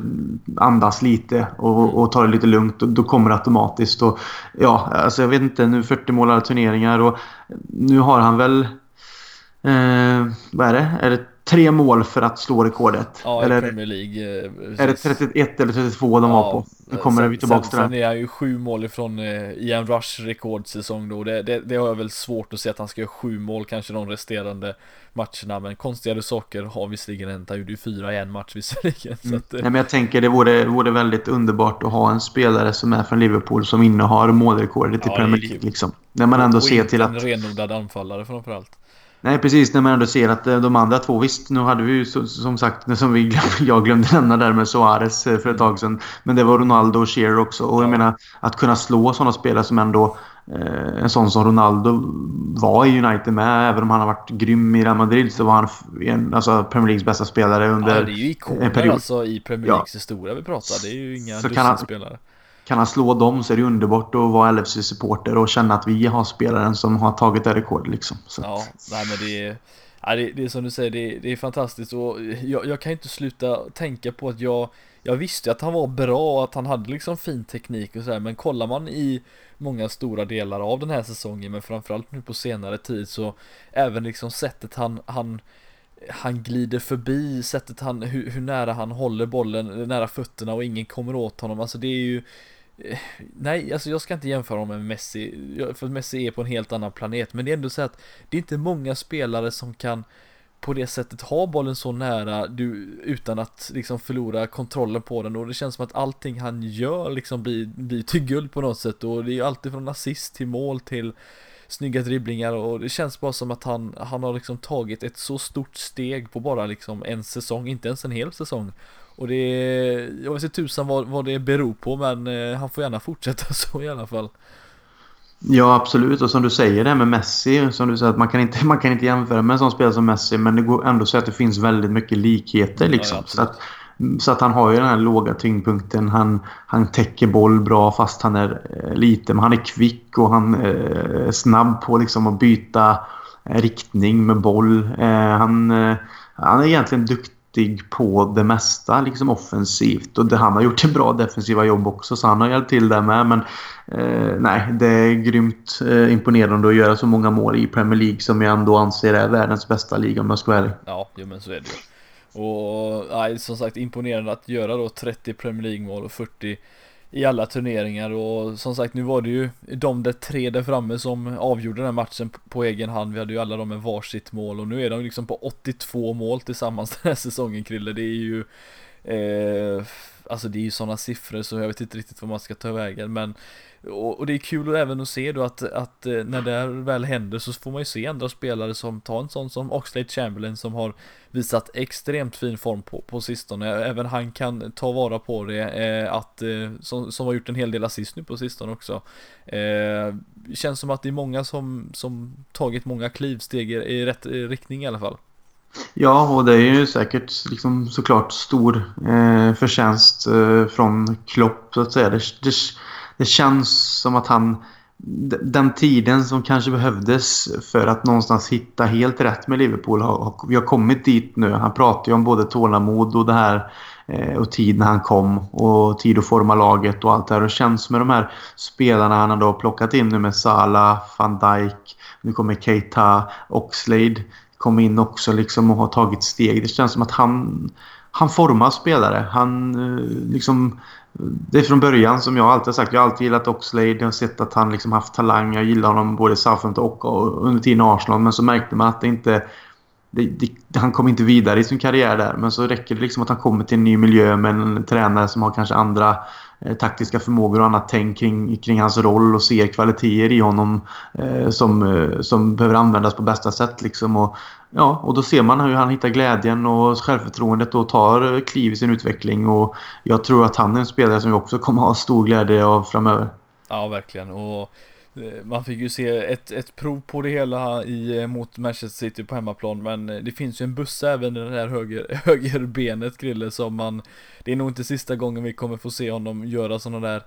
andas lite och, mm. och tar det lite lugnt. Och då kommer det automatiskt. Och, ja, alltså jag vet inte, nu 40 mål turneringar och nu har han väl Eh, vad är det? Är det tre mål för att slå rekordet? Ja, eller i Premier League. Eh, är det 31 eller 32 de ja, var på? Nu kommer sen, vi tillbaka till det. Sen är han ju sju mål ifrån eh, Ian Rush rekordsäsong då. Det, det, det, har jag väl svårt att se att han ska göra sju mål kanske de resterande matcherna. Men konstigare saker har visserligen hänt. Han gjorde ju fyra i en match visserligen. Mm. Att, eh. Nej, men jag tänker det vore, vore väldigt underbart att ha en spelare som är från Liverpool som innehar målrekordet ja, i Premier League. Liksom. När man ändå och ser till att... en renodlad anfallare framförallt. Nej, precis. När man ändå ser att eh, de andra två, visst, nu hade vi ju som sagt, som vi, jag glömde nämna där med Suarez eh, för ett tag sedan. Men det var Ronaldo och Shearer också. Och jag menar, att kunna slå sådana spelare som ändå eh, en sån som Ronaldo var i United med. Även om han har varit grym i Real Madrid så var han en, alltså Premier Leagues bästa spelare under ja, det är ju ikoner alltså i Premier Leagues ja. historia vi pratar. Det är ju inga dussinspelare kan han slå dem så är det underbart att vara LFC-supporter och känna att vi har spelaren som har tagit det rekordet liksom. Så. Ja, nej men det är, ja, det, det är som du säger, det, det är fantastiskt och jag, jag, kan inte sluta tänka på att jag, jag visste att han var bra och att han hade liksom fin teknik och sådär, men kollar man i många stora delar av den här säsongen, men framförallt nu på senare tid så även liksom sättet han, han han glider förbi, sättet han, hur, hur, nära han håller bollen, nära fötterna och ingen kommer åt honom. Alltså det är ju eh, Nej, alltså jag ska inte jämföra honom med Messi, för Messi är på en helt annan planet, men det är ändå så att det är inte många spelare som kan på det sättet ha bollen så nära du, utan att liksom förlora kontrollen på den. Och det känns som att allting han gör liksom blir, blir till guld på något sätt. Och det är ju alltid från assist till mål till snygga dribblingar och det känns bara som att han, han har liksom tagit ett så stort steg på bara liksom en säsong, inte ens en hel säsong. Och det är, jag vet inte tusan vad, vad det beror på men eh, han får gärna fortsätta så i alla fall. Ja, absolut. Och som du säger det med Messi, som du säger att man kan inte, man kan inte jämföra med en sån spelare som Messi, men det går ändå så att det finns väldigt mycket likheter liksom. Ja, så att så att han har ju den här låga tyngdpunkten. Han, han täcker boll bra fast han är eh, liten. Men han är kvick och han eh, är snabb på liksom att byta eh, riktning med boll. Han, han är egentligen duktig på det mesta liksom offensivt. Och det, han har gjort ett bra defensiva jobb också så han har hjälpt till där med. Men eh, nej, det är grymt eh, imponerande att göra så många mål i Premier League som jag ändå anser är världens bästa liga om jag ska vara ärlig. Ja, jo, men så är det ju. Och nej, som sagt imponerande att göra då 30 Premier League mål och 40 i alla turneringar och som sagt nu var det ju de där tre där framme som avgjorde den här matchen på egen hand. Vi hade ju alla dem med varsitt mål och nu är de liksom på 82 mål tillsammans den här säsongen Krille. Det är ju eh, Alltså det är ju sådana siffror så jag vet inte riktigt vad man ska ta vägen men och, och, det är kul även att se då att, att eh, när det väl händer så får man ju se andra spelare som tar en sån som Oxlade Chamberlain som har visat extremt fin form på, på sistone. Även han kan ta vara på det, eh, att, eh, som, som har gjort en hel del assist nu på sistone också. Eh, känns som att det är många som, som tagit många klivsteg i rätt eh, riktning i alla fall. Ja, och det är ju säkert liksom såklart stor eh, förtjänst eh, från Klopp så att säga. Det, det, det känns som att han den tiden som kanske behövdes för att någonstans hitta helt rätt med Liverpool har, vi har kommit dit nu. Han pratar ju om både tålamod och det här eh, och tid när han kom och tid att forma laget och allt det här. Och det känns med de här spelarna han har då plockat in nu med Salah, van Dijk, nu kommer Keita, Oxlade kom in också liksom och har tagit steg. Det känns som att han, han formar spelare. Han eh, liksom det är från början som jag alltid har sagt. Jag har alltid gillat Oxlade. Jag har sett att han liksom haft talang. Jag gillar honom både i Southampton och, under tiden i Arsenal. Men så märkte man att det inte det, det, han kom inte vidare i sin karriär där. Men så räcker det liksom att han kommer till en ny miljö med en tränare som har kanske andra eh, taktiska förmågor och annat tänk kring, kring hans roll och ser kvaliteter i honom eh, som, eh, som behöver användas på bästa sätt. Liksom. Och, ja, och då ser man hur han hittar glädjen och självförtroendet och tar kliv i sin utveckling. Och jag tror att han är en spelare som vi också kommer ha stor glädje av framöver. Ja, verkligen. Och eh, man fick ju se ett, ett prov på det hela i, eh, mot Manchester City på hemmaplan Men eh, det finns ju en buss även i det här höger, högerbenet Grille som man Det är nog inte sista gången vi kommer få se honom göra sådana där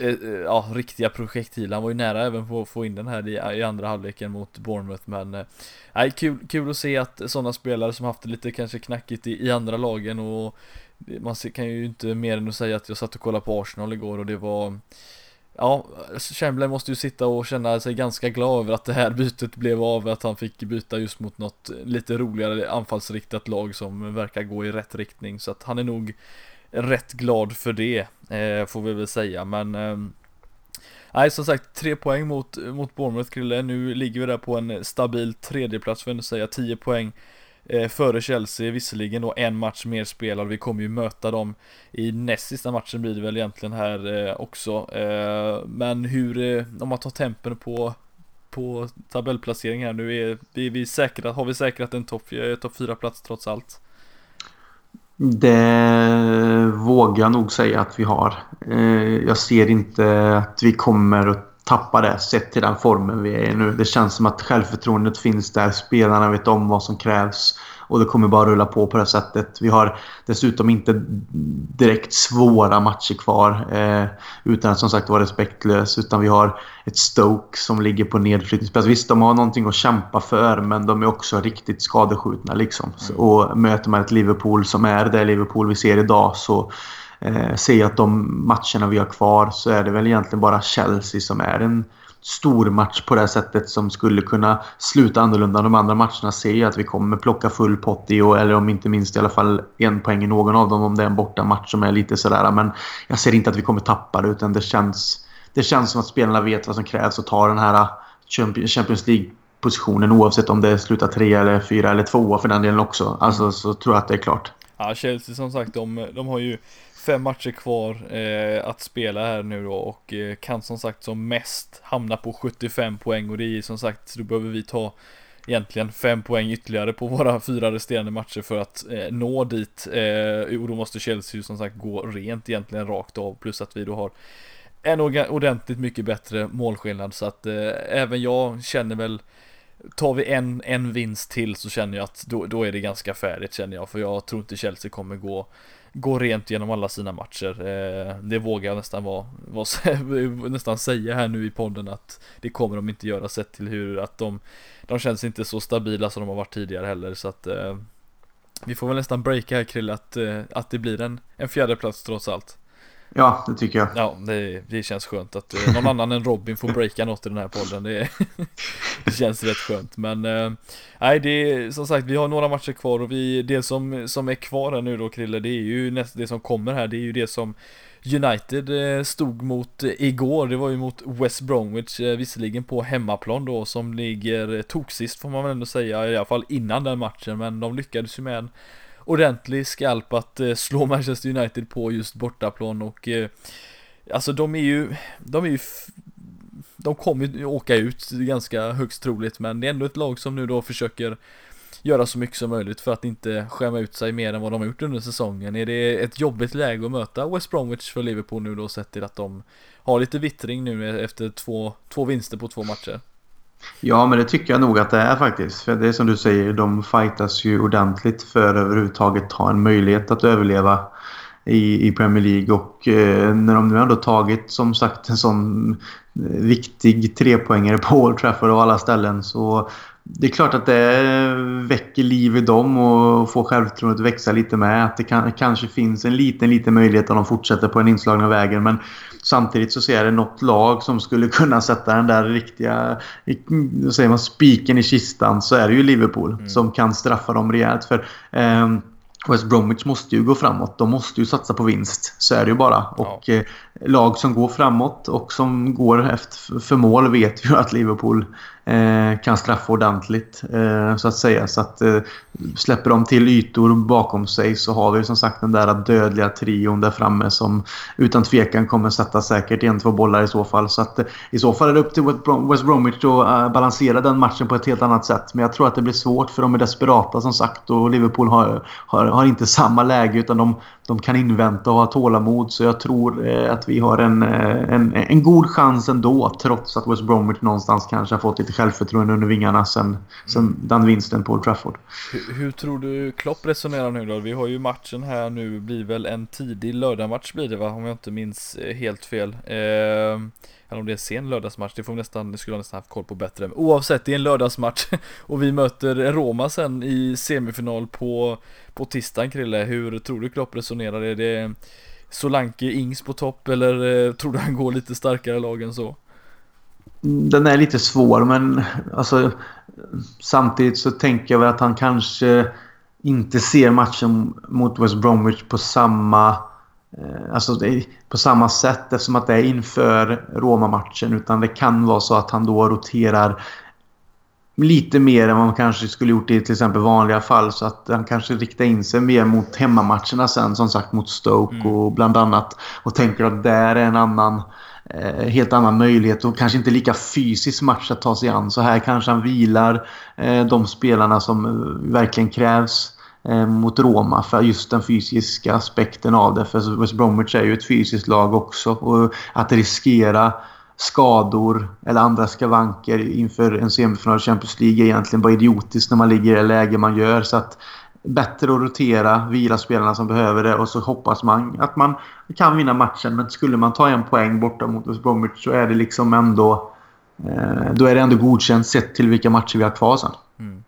Eh, eh, ja, riktiga projektiler. Han var ju nära även på att få in den här i, i andra halvleken mot Bournemouth men eh, Nej, kul, kul att se att sådana spelare som haft det lite kanske knackigt i, i andra lagen och Man kan ju inte mer än att säga att jag satt och kollade på Arsenal igår och det var Ja, Chamberlain måste ju sitta och känna sig ganska glad över att det här bytet blev av, att han fick byta just mot något lite roligare anfallsriktat lag som verkar gå i rätt riktning, så att han är nog rätt glad för det, eh, får vi väl säga, men eh, Nej som sagt, tre poäng mot, mot Bournemouth Krille, nu ligger vi där på en stabil tredjeplats får jag ändå säga, 10 poäng eh, före Chelsea, visserligen då en match mer spelad, vi kommer ju möta dem i näst sista matchen blir det väl egentligen här eh, också. Eh, men hur, eh, om man tar tempen på på tabellplacering här nu, är, är vi säkra, har vi säkrat en topp eh, top 4 plats trots allt? Det vågar jag nog säga att vi har. Eh, jag ser inte att vi kommer att tappa det sett till den formen vi är i nu. Det känns som att självförtroendet finns där. Spelarna vet om vad som krävs. Och det kommer bara rulla på på det sättet. Vi har dessutom inte direkt svåra matcher kvar. Eh, utan att som sagt vara respektlös. Utan vi har ett Stoke som ligger på nedflyttningsplats. Visst, de har någonting att kämpa för. Men de är också riktigt skadeskjutna. Liksom. Mm. Och möter man ett Liverpool som är det Liverpool vi ser idag så eh, ser jag att de matcherna vi har kvar så är det väl egentligen bara Chelsea som är en stor match på det sättet som skulle kunna sluta annorlunda. De andra matcherna ser jag att vi kommer plocka full pott i, och, eller om inte minst i alla fall en poäng i någon av dem om det är en bortamatch som är lite sådär. Men jag ser inte att vi kommer tappa det utan det känns, det känns som att spelarna vet vad som krävs och tar den här äh, Champions League positionen oavsett om det slutar tre eller fyra eller tvåa för den delen också. Alltså så tror jag att det är klart. Ja, Chelsea som sagt, de, de har ju fem matcher kvar eh, att spela här nu då och eh, kan som sagt som mest hamna på 75 poäng och det är som sagt, då behöver vi ta egentligen fem poäng ytterligare på våra fyra resterande matcher för att eh, nå dit. Eh, och då måste Chelsea som sagt gå rent egentligen rakt av plus att vi då har en ordentligt mycket bättre målskillnad. Så att eh, även jag känner väl Tar vi en, en vinst till så känner jag att då, då är det ganska färdigt känner jag. För jag tror inte Chelsea kommer gå gå rent genom alla sina matcher. Eh, det vågar jag nästan vara, vara, nästan säga här nu i podden att det kommer de inte göra sett till hur att de, de känns inte så stabila som de har varit tidigare heller så att eh, vi får väl nästan breaka här Krille att, eh, att det blir en, en fjärde plats trots allt. Ja, det tycker jag. Ja, det, det känns skönt att eh, någon annan än Robin får breaka något i den här podden. Det, det känns rätt skönt. Men eh, nej, det är som sagt, vi har några matcher kvar och vi, det som, som är kvar här nu då Krille, det är ju näst, det som kommer här, det är ju det som United eh, stod mot eh, igår, det var ju mot West Bromwich, eh, visserligen på hemmaplan då som ligger toksist får man väl ändå säga, i alla fall innan den matchen, men de lyckades ju med en ordentlig skalp att eh, slå Manchester United på just bortaplan och eh, Alltså de är ju, de är ju De kommer ju åka ut ganska högst troligt men det är ändå ett lag som nu då försöker Göra så mycket som möjligt för att inte skämma ut sig mer än vad de har gjort under säsongen. Är det ett jobbigt läge att möta West Bromwich för Liverpool nu då sett till att de Har lite vittring nu efter två, två vinster på två matcher? Ja, men det tycker jag nog att det är faktiskt. För det är som du säger, de fightas ju ordentligt för att överhuvudtaget ha en möjlighet att överleva i, i Premier League. Och eh, när de nu ändå tagit som sagt en sån eh, viktig trepoängare på Old Trafford och alla ställen så det är klart att det väcker liv i dem och får självförtroendet att växa lite med. Att det kan, kanske finns en liten, liten möjlighet om de fortsätter på den inslagna vägen. Men samtidigt så ser jag det något lag som skulle kunna sätta den där riktiga säger man, spiken i kistan så är det ju Liverpool mm. som kan straffa dem rejält. För eh, West Bromwich måste ju gå framåt. De måste ju satsa på vinst. Så är det ju bara. Och ja. eh, lag som går framåt och som går efter, för mål vet ju att Liverpool eh, kan straffa ordentligt. Eh, så att säga. Så att eh, släpper de till ytor bakom sig så har vi som sagt den där dödliga trion där framme som utan tvekan kommer sätta säkert en, två bollar i så fall. Så att eh, i så fall är det upp till West Bromwich att eh, balansera den matchen på ett helt annat sätt. Men jag tror att det blir svårt för de är desperata som sagt och Liverpool har, har, har inte samma läge utan de, de kan invänta och ha tålamod. Så jag tror eh, att vi har en, en, en god chans ändå trots att West Bromwich någonstans kanske har fått lite självförtroende under vingarna sen, sen den vinsten på Old Trafford. Hur, tror du Klopp resonerar nu då? Vi har ju matchen här nu, blir väl en tidig lördagmatch blir det va? Om jag inte minns eh, helt fel. Eh, eller om det är en sen lördagsmatch, det får vi nästan, det skulle jag nästan haft koll på bättre. Men oavsett, det är en lördagsmatch och vi möter Roma sen i semifinal på, på tisdagen Krille. Hur tror du Klopp resonerar? Är det Solanke Ings på topp eller eh, tror du han går lite starkare lag än så? Mm, den är lite svår men alltså samtidigt så tänker jag väl att han kanske inte ser matchen mot West Bromwich på samma Eh, alltså på samma sätt eftersom att det är inför Roma-matchen. Utan det kan vara så att han då roterar lite mer än vad man kanske skulle gjort i till exempel vanliga fall. Så att han kanske riktar in sig mer mot hemmamatcherna sen. Som sagt mot Stoke mm. och bland annat. Och tänker att där är en annan eh, helt annan möjlighet och kanske inte lika fysisk match att ta sig an. Så här kanske han vilar eh, de spelarna som eh, verkligen krävs. Eh, mot Roma för just den fysiska aspekten av det. För West Bromwich är ju ett fysiskt lag också. Och att riskera skador eller andra skavanker inför en semifinal i Champions League är egentligen bara idiotiskt när man ligger i det läge man gör. Så att bättre att rotera, vila spelarna som behöver det och så hoppas man att man kan vinna matchen. Men skulle man ta en poäng borta mot West Bromwich så är det liksom ändå... Eh, då är det ändå godkänt sett till vilka matcher vi har kvar sen. Mm.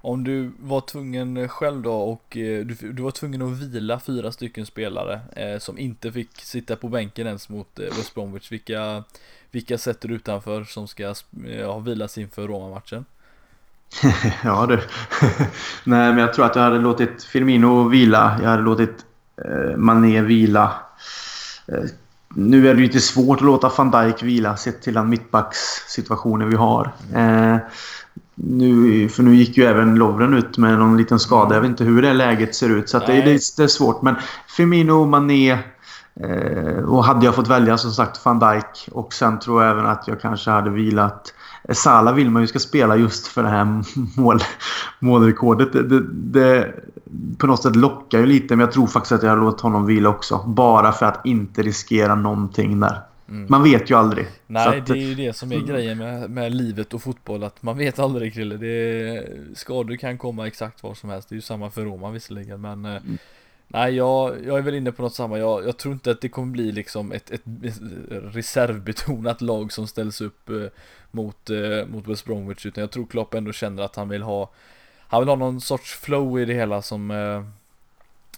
Om du var tvungen själv då och eh, du, du var tvungen att vila fyra stycken spelare eh, som inte fick sitta på bänken ens mot eh, West Bromwich. Vilka, vilka sätter du utanför som ska eh, ha vilats inför Roma-matchen? ja du. Nej men jag tror att jag hade låtit Firmino vila. Jag hade låtit eh, Mané vila. Eh, nu är det lite svårt att låta van Dijk vila sett till den mittbackssituationen vi har. Eh, nu, för nu gick ju även Lovren ut med någon liten skada. Jag vet inte hur det läget ser ut. Så det, det, det, är svårt. Men Firmino, Mané eh, och hade jag fått välja som sagt van Dijk och sen tror jag även att jag kanske hade vilat Sala vill man ju ska spela just för det här mål, målrekordet. Det, det, det, på något sätt lockar ju lite men jag tror faktiskt att jag hade låtit honom vila också. Bara för att inte riskera någonting där. Mm. Man vet ju aldrig. Nej, att, det är ju det som är grejen med, med livet och fotboll, att man vet aldrig Krille. Det, skador kan komma exakt var som helst. Det är ju samma för Roma visserligen, men eh, mm. Nej, jag, jag är väl inne på något samma. Jag, jag tror inte att det kommer bli liksom ett, ett, reservbetonat lag som ställs upp eh, mot, eh, mot West Bromwich, utan jag tror Klopp ändå känner att han vill ha han vill ha någon sorts flow i det hela som eh,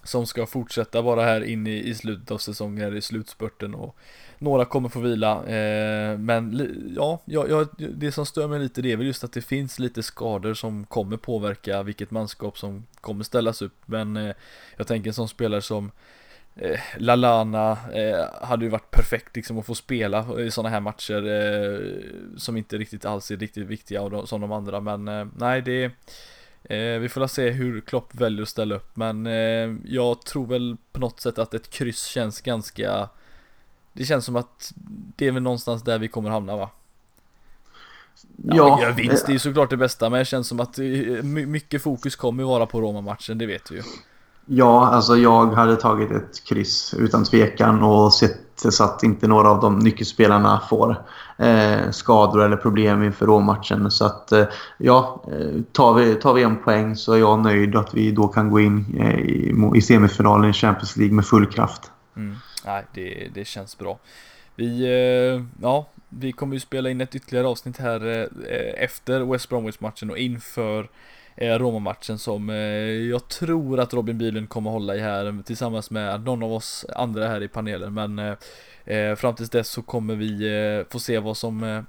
som ska fortsätta vara här in i, i slutet av säsongen, i slutspurten och några kommer få vila, eh, men ja, ja, det som stör mig lite det är väl just att det finns lite skador som kommer påverka vilket manskap som kommer ställas upp. Men eh, jag tänker en sån spelare som eh, Lalana eh, hade ju varit perfekt liksom att få spela i sådana här matcher eh, som inte riktigt alls är riktigt viktiga och de, som de andra. Men eh, nej, det eh, vi får se hur Klopp väljer att ställa upp men eh, jag tror väl på något sätt att ett kryss känns ganska det känns som att det är väl någonstans där vi kommer hamna va? Ja, ja vinst är ju såklart det bästa men det känns som att eh, mycket fokus kommer vara på Roma-matchen, det vet vi ju. Ja, alltså jag hade tagit ett kryss utan tvekan och sett så att inte några av de nyckelspelarna får eh, skador eller problem inför Roma-matchen. Så att eh, ja, eh, tar vi, tar vi en poäng så är jag nöjd att vi då kan gå in eh, i, i semifinalen i Champions League med full kraft. Mm nej, det, det känns bra. Vi, eh, ja, vi kommer ju spela in ett ytterligare avsnitt här eh, eh efter West Bromwich-matchen och inför Eh, Roma-matchen som eh, jag tror att Robin Bylund kommer hålla i här tillsammans med någon av oss andra här i panelen. Men eh, fram tills dess så kommer vi få se vad som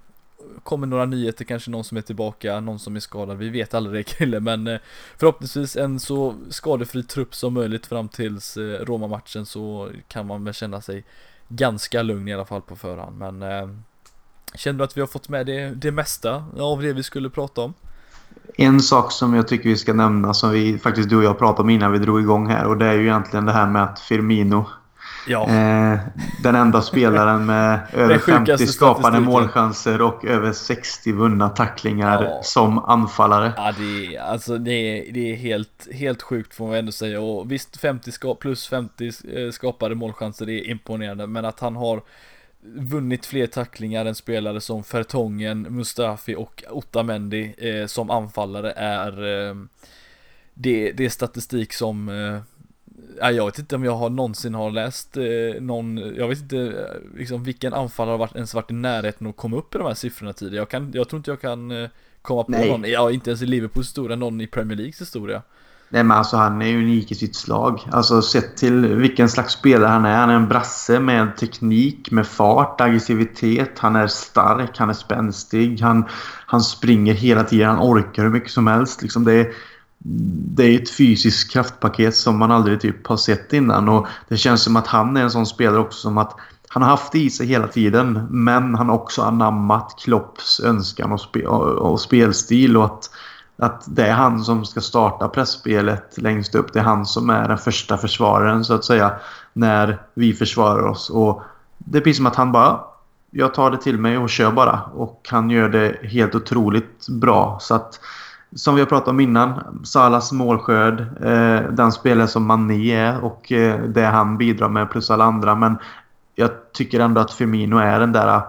kommer några nyheter, kanske någon som är tillbaka, någon som är skadad, vi vet aldrig det kille men förhoppningsvis en så skadefri trupp som möjligt fram tills Roma-matchen så kan man väl känna sig ganska lugn i alla fall på förhand men Känner du att vi har fått med det, det mesta av det vi skulle prata om? En sak som jag tycker vi ska nämna som vi faktiskt du och jag pratade om innan vi drog igång här och det är ju egentligen det här med att Firmino Ja. Eh, den enda spelaren med över 50 skapade målchanser och över 60 vunna tacklingar ja. som anfallare. Ja, det är, alltså, det är, det är helt, helt sjukt får man ändå säga. Och visst, 50 ska, plus 50 eh, skapade målchanser, det är imponerande. Men att han har vunnit fler tacklingar än spelare som Fertongen, Mustafi och Otamendi eh, som anfallare är eh, det, det är statistik som eh, jag vet inte om jag har någonsin har läst eh, någon, jag vet inte eh, liksom vilken anfallare har varit, ens varit i närheten att komma upp i de här siffrorna tidigare. Jag, kan, jag tror inte jag kan eh, komma på Nej. någon, ja inte ens i Liverpools historia, någon i Premier Leagues historia. Nej men alltså han är unik i sitt slag. Alltså sett till vilken slags spelare han är. Han är en brasse med teknik, med fart, aggressivitet. Han är stark, han är spänstig. Han, han springer hela tiden, han orkar hur mycket som helst. Liksom det är, det är ett fysiskt kraftpaket som man aldrig typ har sett innan. Och det känns som att han är en sån spelare också som att han har haft det i sig hela tiden. Men han har också anammat Klopps önskan och, spe och spelstil. Och att, att det är han som ska starta pressspelet längst upp. Det är han som är den första försvararen så att säga. När vi försvarar oss. Och det är precis som att han bara jag tar det till mig och kör bara. Och han gör det helt otroligt bra. Så att som vi har pratat om innan, Salas målskörd, eh, den spelare som Mané är och eh, det han bidrar med plus alla andra. Men jag tycker ändå att Firmino är den där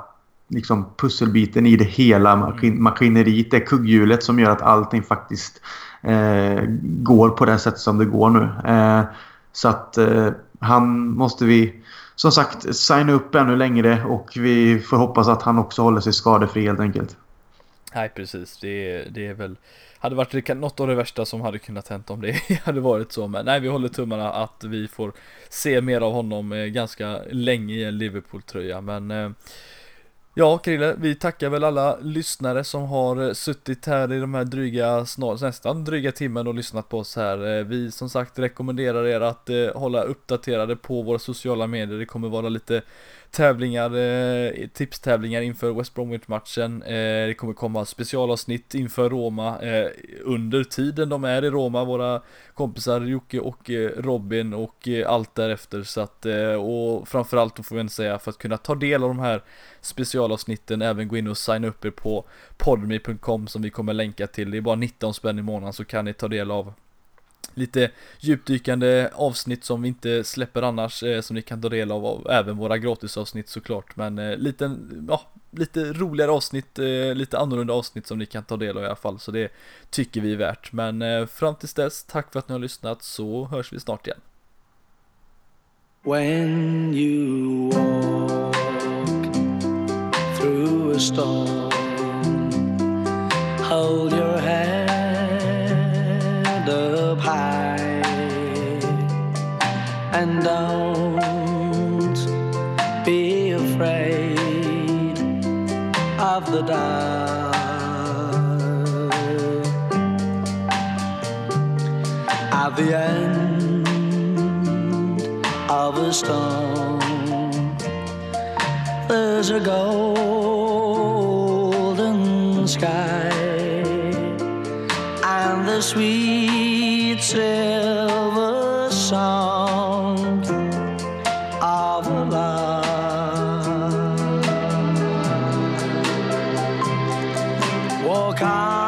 liksom, pusselbiten i det hela maskin maskineriet. Det kugghjulet som gör att allting faktiskt eh, går på det sätt som det går nu. Eh, så att eh, han måste vi som sagt signa upp ännu längre och vi får hoppas att han också håller sig skadefri helt enkelt. Nej precis, det, det är väl hade varit något av det värsta som hade kunnat hänt om det hade varit så. Men nej, vi håller tummarna att vi får se mer av honom eh, ganska länge i en Liverpool-tröja. Men eh, Ja, Krille, vi tackar väl alla lyssnare som har eh, suttit här i de här dryga, snart, nästan dryga timmen och lyssnat på oss här. Eh, vi som sagt rekommenderar er att eh, hålla uppdaterade på våra sociala medier. Det kommer vara lite tävlingar, eh, tipstävlingar inför West Bromwich-matchen. Eh, det kommer komma specialavsnitt inför Roma eh, under tiden de är i Roma, våra kompisar Jocke och eh, Robin och eh, allt därefter. Så att, eh, och framförallt då får vi säga för att kunna ta del av de här specialavsnitten, även gå in och signa upp er på podmi.com som vi kommer länka till. Det är bara 19 spänn i månaden så kan ni ta del av lite djupdykande avsnitt som vi inte släpper annars eh, som ni kan ta del av, och även våra gratisavsnitt såklart. Men eh, lite, ja, lite roligare avsnitt, eh, lite annorlunda avsnitt som ni kan ta del av i alla fall. Så det tycker vi är värt. Men eh, fram tills dess, tack för att ni har lyssnat så hörs vi snart igen. When you walk through a storm and don't be afraid of the dark. At the end of a storm, there's a golden sky and the sweet silver Walk